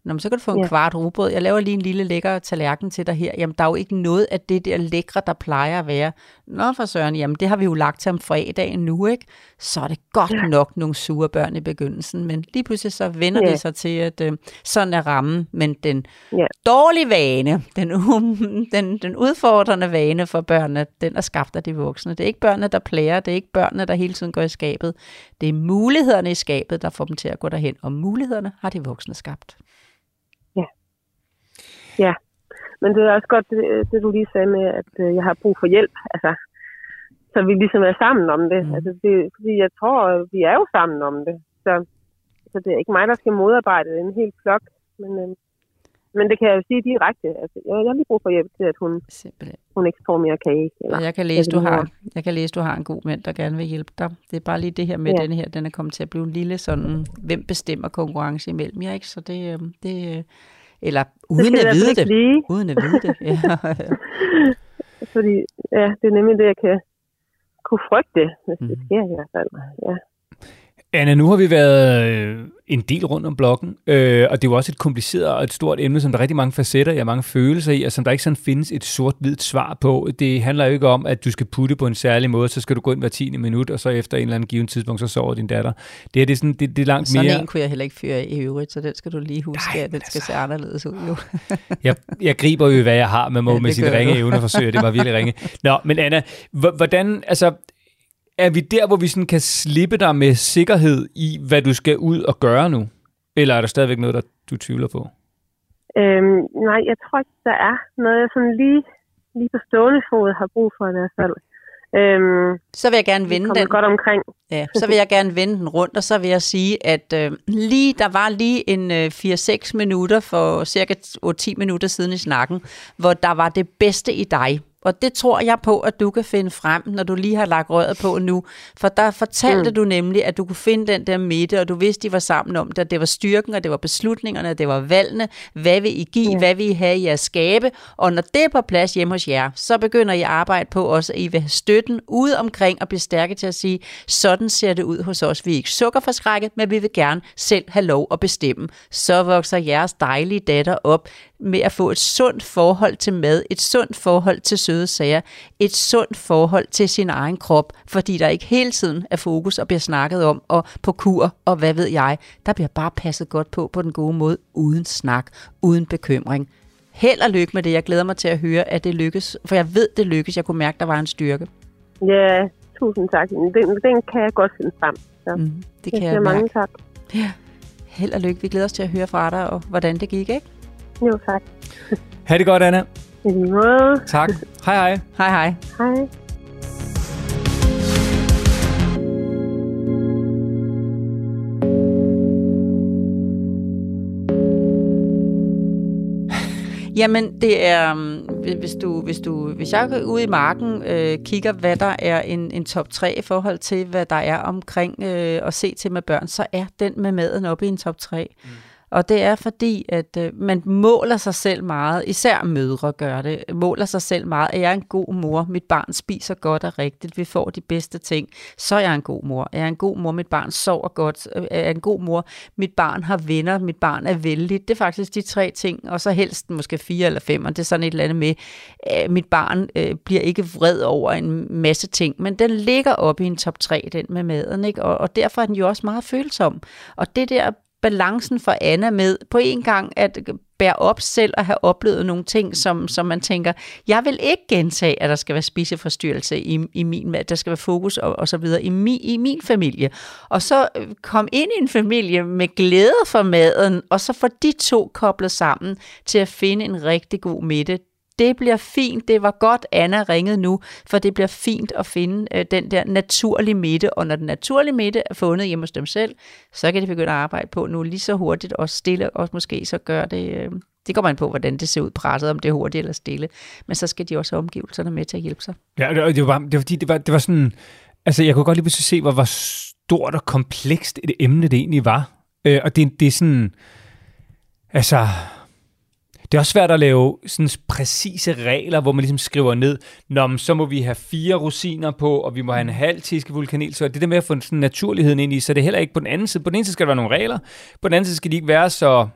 Nå, så kan du få en ja. kvart rugbrød. Jeg laver lige en lille lækker tallerken til dig her. Jamen, der er jo ikke noget af det der lækre, der plejer at være. Nå, for søren, jamen, det har vi jo lagt til om fredagen nu, ikke? Så er det godt ja. nok nogle sure børn i begyndelsen. Men lige pludselig så vender ja. det sig til, at øh, sådan er rammen. Men den ja. dårlige vane, den, den, den udfordrende vane for børnene, den er skabt af de voksne. Det er ikke børnene, der plager. Det er ikke børnene, der hele tiden går i skabet. Det er mulighederne i skabet, der får dem til at gå derhen. Og mulighederne har de voksne skabt. Ja, men det er også godt, det, det du lige sagde med, at øh, jeg har brug for hjælp. Altså, så vi ligesom er sammen om det. Mm. Altså, det fordi jeg tror, vi er jo sammen om det. Så, så det er ikke mig, der skal modarbejde en hel flok. Men, øh, men det kan jeg jo sige direkte. Altså, jeg, jeg har lige brug for hjælp til, at hun, hun ikke får mere kage. Eller, jeg, kan læse, du har, jeg kan læse, du har en god mand, der gerne vil hjælpe dig. Det er bare lige det her med ja. den her, den er kommet til at blive en lille sådan, hvem bestemmer konkurrence imellem jer, ikke? Så det, øh, det, eller uden at vide det. Lige. Uden at vide det, ja. Fordi, ja, det er nemlig det, jeg kan kunne frygte, hvis mm. det sker i hvert fald. Ja. Anna, nu har vi været øh, en del rundt om blokken, øh, og det er jo også et kompliceret og et stort emne, som der er rigtig mange facetter, jeg har mange følelser i, og som der ikke sådan findes et sort-hvidt svar på. Det handler jo ikke om, at du skal putte på en særlig måde, så skal du gå ind hver 10. minut, og så efter en eller anden given tidspunkt, så sover din datter. Det her det er, sådan, det, det er langt Sådan mere... en kunne jeg heller ikke fyre i øvrigt, så den skal du lige huske, Nej, at den skal altså. se anderledes ud. Jo. jeg, jeg griber jo, hvad jeg har med, Ja, ja, med gør ringe du. evne forsøger. Det var virkelig ringe. Nå, men Anna, hvordan, altså, er vi der, hvor vi sådan kan slippe dig med sikkerhed i, hvad du skal ud og gøre nu? Eller er der stadigvæk noget, der du tvivler på? Øhm, nej, jeg tror ikke, der er noget, jeg sådan lige, lige på stående fod har brug for i hvert fald. Øhm, Så vil jeg gerne vende den. godt omkring. Ja, så vil jeg gerne vende den rundt, og så vil jeg sige, at øh, lige der var lige en øh, 4-6 minutter for cirka 8-10 minutter siden i snakken, hvor der var det bedste i dig. Og det tror jeg på, at du kan finde frem, når du lige har lagt røret på nu. For der fortalte mm. du nemlig, at du kunne finde den der midte, og du vidste, de var sammen om det. Det var styrken, og det var beslutningerne, det var valgene. Hvad vil I give? Ja. Hvad vil I have i jeres skabe? Og når det er på plads hjemme hos jer, så begynder I at arbejde på også, at I vil have støtten ude omkring og blive stærke til at sige, sådan ser det ud hos os. Vi er ikke sukkerforskrækket, men vi vil gerne selv have lov at bestemme. Så vokser jeres dejlige datter op med at få et sundt forhold til mad, et sundt forhold til søde sager, et sundt forhold til sin egen krop, fordi der ikke hele tiden er fokus og bliver snakket om, og på kur, og hvad ved jeg. Der bliver bare passet godt på på den gode måde, uden snak, uden bekymring. Held og lykke med det. Jeg glæder mig til at høre, at det lykkes, for jeg ved, det lykkes. Jeg kunne mærke, der var en styrke. Ja, tusind tak. Den, den kan jeg godt finde frem. Så Mm, det jeg kan siger jeg mange tak. Held og lykke. Vi glæder os til at høre fra dig, og hvordan det gik, ikke? Jo, tak. Ha' det godt, Anna. I lige måde. Tak. Hej hej. Hej hej. Hej. Jamen, det er, um, hvis, du, hvis, du, hvis jeg går ud i marken, øh, kigger, hvad der er en, en top 3 i forhold til, hvad der er omkring øh, at se til med børn, så er den med maden oppe i en top 3. Mm. Og det er fordi, at øh, man måler sig selv meget, især mødre gør det, måler sig selv meget. Er jeg en god mor? Mit barn spiser godt og rigtigt. Vi får de bedste ting. Så er jeg en god mor. Er jeg en god mor? Mit barn sover godt. Øh, er jeg en god mor? Mit barn har venner. Mit barn er vældig. Det er faktisk de tre ting. Og så helst måske fire eller fem. Og det er sådan et eller andet med, øh, mit barn øh, bliver ikke vred over en masse ting. Men den ligger oppe i en top 3, den med maden. Ikke? Og, og derfor er den jo også meget følsom. Og det der balancen for Anna med på en gang at bære op selv og have oplevet nogle ting, som, som man tænker, jeg vil ikke gentage, at der skal være spiseforstyrrelse i, i min mad, der skal være fokus og, og så videre i, mi, i min familie. Og så øh, kom ind i en familie med glæde for maden, og så få de to koblet sammen til at finde en rigtig god midte det bliver fint, det var godt, Anna ringede nu, for det bliver fint at finde øh, den der naturlige midte, og når den naturlige midte er fundet hjemme hos dem selv, så kan de begynde at arbejde på nu lige så hurtigt og stille, og måske så gør det, øh, det går man på, hvordan det ser ud presset, om det er hurtigt eller stille, men så skal de også have omgivelserne med til at hjælpe sig. Ja, det var, det var, det var fordi, det var, det var sådan... Altså, jeg kunne godt lige pludselig se, hvor, hvor stort og komplekst et emne det egentlig var. Øh, og det, det er sådan... Altså... Det er også svært at lave sådan præcise regler, hvor man ligesom skriver ned, Nå, men så må vi have fire rosiner på, og vi må have en halv teskefuld kanel. Så det der med at få sådan naturligheden ind i, så det er heller ikke på den anden side. På den ene side skal der være nogle regler, på den anden side skal de ikke være så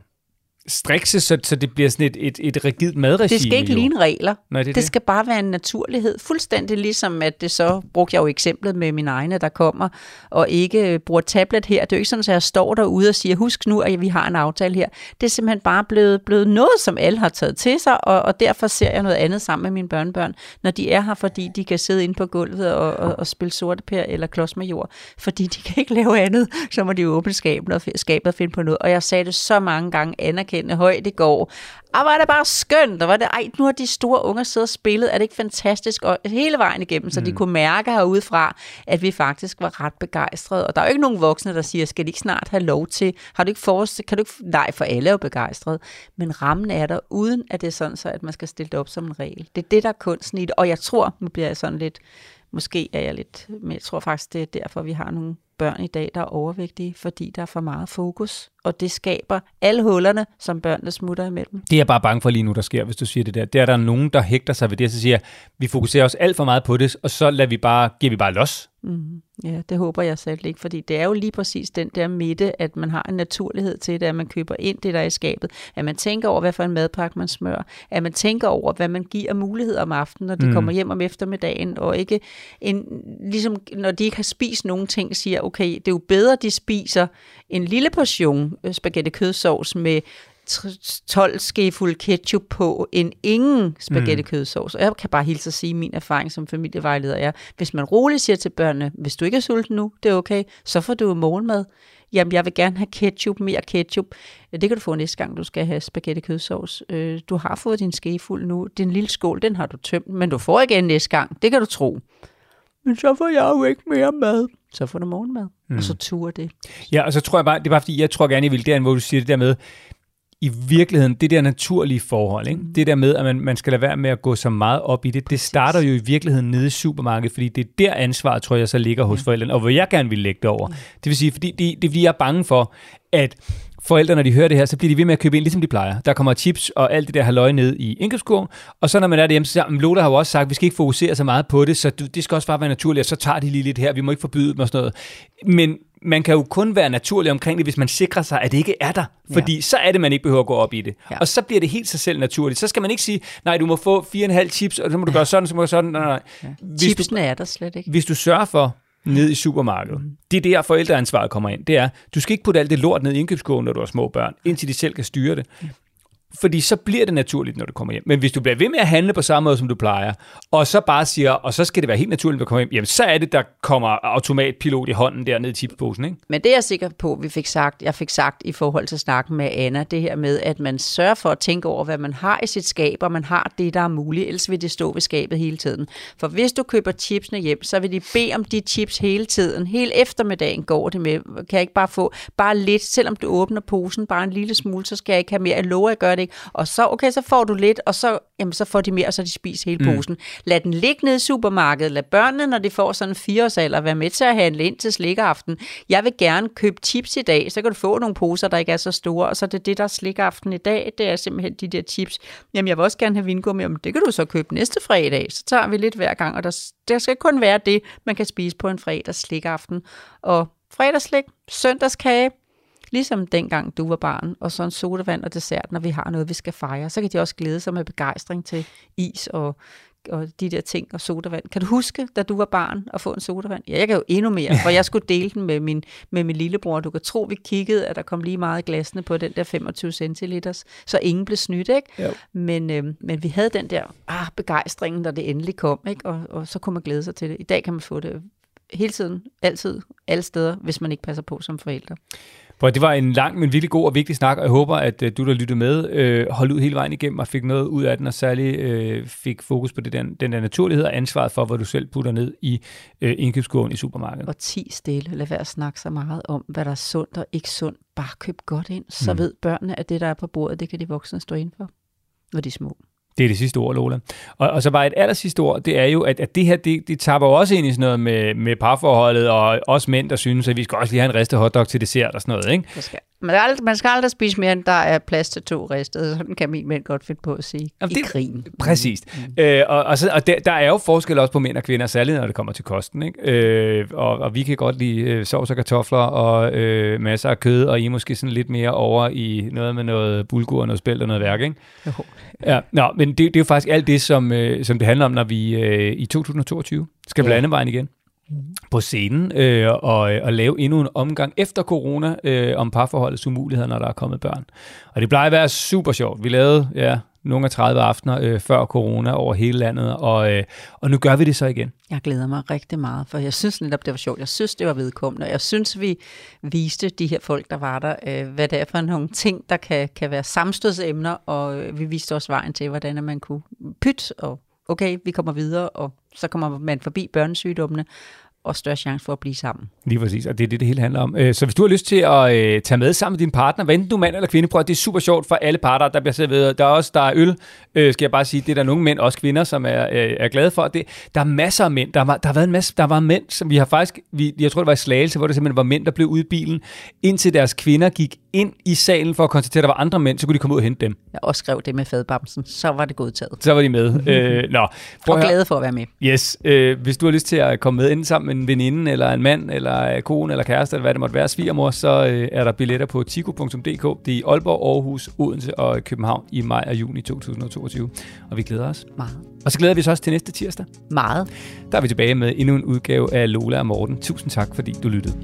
strikse, så, så det bliver sådan et, et, et rigidt madregime. Det skal ikke jo. ligne regler. Nej, det, Det det. skal bare være en naturlighed. Fuldstændig ligesom, at det så brugte jeg jo eksemplet med mine egne, der kommer og ikke bruger tablet her. Det er jo ikke sådan, at jeg står derude og siger, husk nu, at vi har en aftale her. Det er simpelthen bare blevet, blevet noget, som alle har taget til sig, og, og derfor ser jeg noget andet sammen med mine børnebørn, når de er her, fordi de kan sidde inde på gulvet og, og, og spille sortepær eller klods med jord, fordi de kan ikke lave andet, så må de åbne skabet og, skabet og finde på noget. Og jeg sagde det så mange gange, anerkendende højt i går, og var det bare skønt, og var det, ej, nu har de store unger siddet og spillet, er det ikke fantastisk, og hele vejen igennem, så mm. de kunne mærke herudefra, at vi faktisk var ret begejstrede, og der er jo ikke nogen voksne, der siger, skal de ikke snart have lov til, har du ikke forestillet, kan du ikke, nej, for alle er jo begejstrede, men rammen er der, uden at det er sådan så, at man skal stille det op som en regel. Det er det, der er kunsten i det, og jeg tror, nu bliver jeg sådan lidt, måske er jeg lidt, men jeg tror faktisk, det er derfor, vi har nogle børn i dag, der er overvægtige, fordi der er for meget fokus, og det skaber alle hullerne, som børnene smutter imellem. Det er jeg bare bange for lige nu, der sker, hvis du siger det der. Det er der nogen, der hægter sig ved det, og så siger, vi fokuserer os alt for meget på det, og så lader vi bare, giver vi bare los Mm, ja, det håber jeg selv ikke, fordi det er jo lige præcis den der midte, at man har en naturlighed til det, at man køber ind det, der er i skabet, at man tænker over, hvad for en madpakke man smører, at man tænker over, hvad man giver mulighed om aftenen, når de mm. kommer hjem om eftermiddagen, og ikke en, ligesom når de ikke har spist nogen ting, siger, okay, det er jo bedre, de spiser en lille portion øh, spaghetti kødsovs med 12 skefuld ketchup på en ingen spaghetti kødsovs. Og jeg kan bare hilse at sige, at min erfaring som familievejleder er, hvis man roligt siger til børnene, hvis du ikke er sulten nu, det er okay, så får du morgenmad. Jamen, jeg vil gerne have ketchup, mere ketchup. Det kan du få næste gang, du skal have spaghetti kødsovs. Øh, du har fået din skefuld nu. Den lille skål, den har du tømt, men du får igen næste gang. Det kan du tro. Men så får jeg jo ikke mere mad. Så får du morgenmad, mm. og så turer det. Ja, og så tror jeg bare, det er bare fordi, jeg tror gerne, jeg vil derinde, hvor du siger det der med, i virkeligheden, det der naturlige forhold, ikke? Mm. det der med, at man, man skal lade være med at gå så meget op i det, det starter jo i virkeligheden nede i supermarkedet, fordi det er der ansvaret, tror jeg, så ligger hos ja. forældrene, og hvor jeg gerne vil lægge det over. Ja. Det vil sige, fordi det, det er fordi, jeg er bange for, at forældre, når de hører det her, så bliver de ved med at købe ind, ligesom de plejer. Der kommer chips og alt det der halvøje ned i indkøbskurven, og så når man er derhjemme, så siger Lola har jo også sagt, at vi skal ikke fokusere så meget på det, så det skal også bare være naturligt, og så tager de lige lidt her, vi må ikke forbyde dem og sådan noget. Men man kan jo kun være naturlig omkring det, hvis man sikrer sig, at det ikke er der. Fordi ja. så er det, man ikke behøver at gå op i det. Ja. Og så bliver det helt sig selv naturligt. Så skal man ikke sige, nej, du må få 4,5 chips, og så må du gøre sådan, så må du gøre sådan. Nej, nej. Ja. Chipsene er der slet ikke. Hvis du sørger for, ned i supermarkedet. Mm. Det er der, forældreansvaret kommer ind. Det er, du skal ikke putte alt det lort ned i indkøbskurven, når du har små børn, indtil de selv kan styre det. Fordi så bliver det naturligt, når du kommer hjem. Men hvis du bliver ved med at handle på samme måde, som du plejer, og så bare siger, og så skal det være helt naturligt, når du kommer hjem, jamen så er det, der kommer automatpilot i hånden der ned i tipsposen, ikke? Men det er jeg sikker på, vi fik sagt, jeg fik sagt i forhold til snakken med Anna, det her med, at man sørger for at tænke over, hvad man har i sit skab, og man har det, der er muligt, ellers vil det stå ved skabet hele tiden. For hvis du køber chipsene hjem, så vil de bede om de chips hele tiden. Hele eftermiddagen går det med. Kan jeg ikke bare få bare lidt, selvom du åbner posen, bare en lille smule, så skal jeg ikke have mere. Jeg lover, at gøre det ikke. Og så, okay, så får du lidt, og så, jamen, så får de mere, og så de spiser hele mm. posen. Lad den ligge nede i supermarkedet. Lad børnene, når de får sådan en fireårsalder, være med til at handle ind til slikaften. Jeg vil gerne købe chips i dag, så kan du få nogle poser, der ikke er så store, og så er det det, der er slikaften i dag. Det er simpelthen de der chips. Jamen, jeg vil også gerne have vingummi, men det kan du så købe næste fredag. Så tager vi lidt hver gang, og der, der skal kun være det, man kan spise på en fredags slikaften. Og fredagslik, søndagskage, Ligesom dengang du var barn, og så en sodavand og dessert, når vi har noget, vi skal fejre. Så kan de også glæde sig med begejstring til is og og de der ting og sodavand. Kan du huske, da du var barn, at få en sodavand? Ja, jeg kan jo endnu mere, for jeg skulle dele den med min, med min lillebror. Du kan tro, vi kiggede, at der kom lige meget glasene på den der 25 centiliters, så ingen blev snydt, ikke? Jo. Men, øh, men vi havde den der ah, begejstring, når det endelig kom, ikke? Og, og så kunne man glæde sig til det. I dag kan man få det hele tiden, altid, alle steder, hvis man ikke passer på som forældre. For det var en lang, men virkelig god og vigtig snak, og jeg håber, at øh, du, der lyttede med, øh, holdt ud hele vejen igennem og fik noget ud af den, og særligt øh, fik fokus på det der, den der naturlighed og ansvaret for, hvad du selv putter ned i øh, indkøbskurven i supermarkedet. Og ti stille. Lad være at snakke så meget om, hvad der er sundt og ikke sundt. Bare køb godt ind, så mm. ved børnene, at det, der er på bordet, det kan de voksne stå ind for, når de er små. Det er det sidste ord, Lola. Og, og så bare et aller sidste ord, det er jo, at, at det her, det, det tapper jo også ind i sådan noget med, med parforholdet, og også mænd, der synes, at vi skal også lige have en ristet hotdog til dessert og sådan noget, ikke? Det skal. Man, aldrig, man skal aldrig spise mere, end der er plads til to ristede. Sådan kan min mænd godt finde på at sige Jamen, i det, krigen. Præcis. Mm. Øh, og og, så, og der, der er jo forskel også på mænd og kvinder, særligt når det kommer til kosten. Ikke? Øh, og, og vi kan godt lide øh, sovs og kartofler og øh, masser af kød, og I er måske sådan lidt mere over i noget med noget bulgur og noget spælt og noget værk. Ikke? Jo. Ja, nå, men det, det er jo faktisk alt det, som, øh, som det handler om, når vi øh, i 2022 skal ja. vejen igen Mm-hmm. på scenen øh, og, øh, og lave endnu en omgang efter corona øh, om parforholdets umuligheder, når der er kommet børn. Og det plejer at være super sjovt. Vi lavede ja, nogle af 30 aftener øh, før corona over hele landet, og, øh, og nu gør vi det så igen. Jeg glæder mig rigtig meget, for jeg synes netop, det var sjovt. Jeg synes, det var vedkommende. Jeg synes, vi viste de her folk, der var der, øh, hvad det er for nogle ting, der kan, kan være samstødsemner, og øh, vi viste også vejen til, hvordan man kunne pytte og okay, vi kommer videre, og så kommer man forbi børnesygdommene, og større chance for at blive sammen. Lige præcis, og det er det, det hele handler om. Øh, så hvis du har lyst til at øh, tage med sammen med din partner, hvad enten du er mand eller kvinde, prøv at det er super sjovt for alle parter, der bliver serveret. Der er også der er øl, øh, skal jeg bare sige. Det er der nogle mænd, også kvinder, som er, er glade for. Det, der er masser af mænd. Der, var, der har været en masse, der var mænd, som vi har faktisk, vi, jeg tror det var i Slagelse, hvor det simpelthen var mænd, der blev ude i bilen, indtil deres kvinder gik ind i salen for at konstatere, at der var andre mænd, så kunne de komme ud og hente dem. Jeg også skrev det med fadbamsen, så var det godtaget. Så var de med. øh, nå, og glade for at være med. Yes. Øh, hvis du har lyst til at komme med ind sammen en veninde, eller en mand, eller kone, eller kæreste, eller hvad det måtte være, svigermor, så øh, er der billetter på tico.dk. Det er i Aalborg, Aarhus, Odense og København i maj og juni 2022. Og vi glæder os. Meget. Og så glæder vi os også til næste tirsdag. Meget. Der er vi tilbage med endnu en udgave af Lola og Morten. Tusind tak, fordi du lyttede.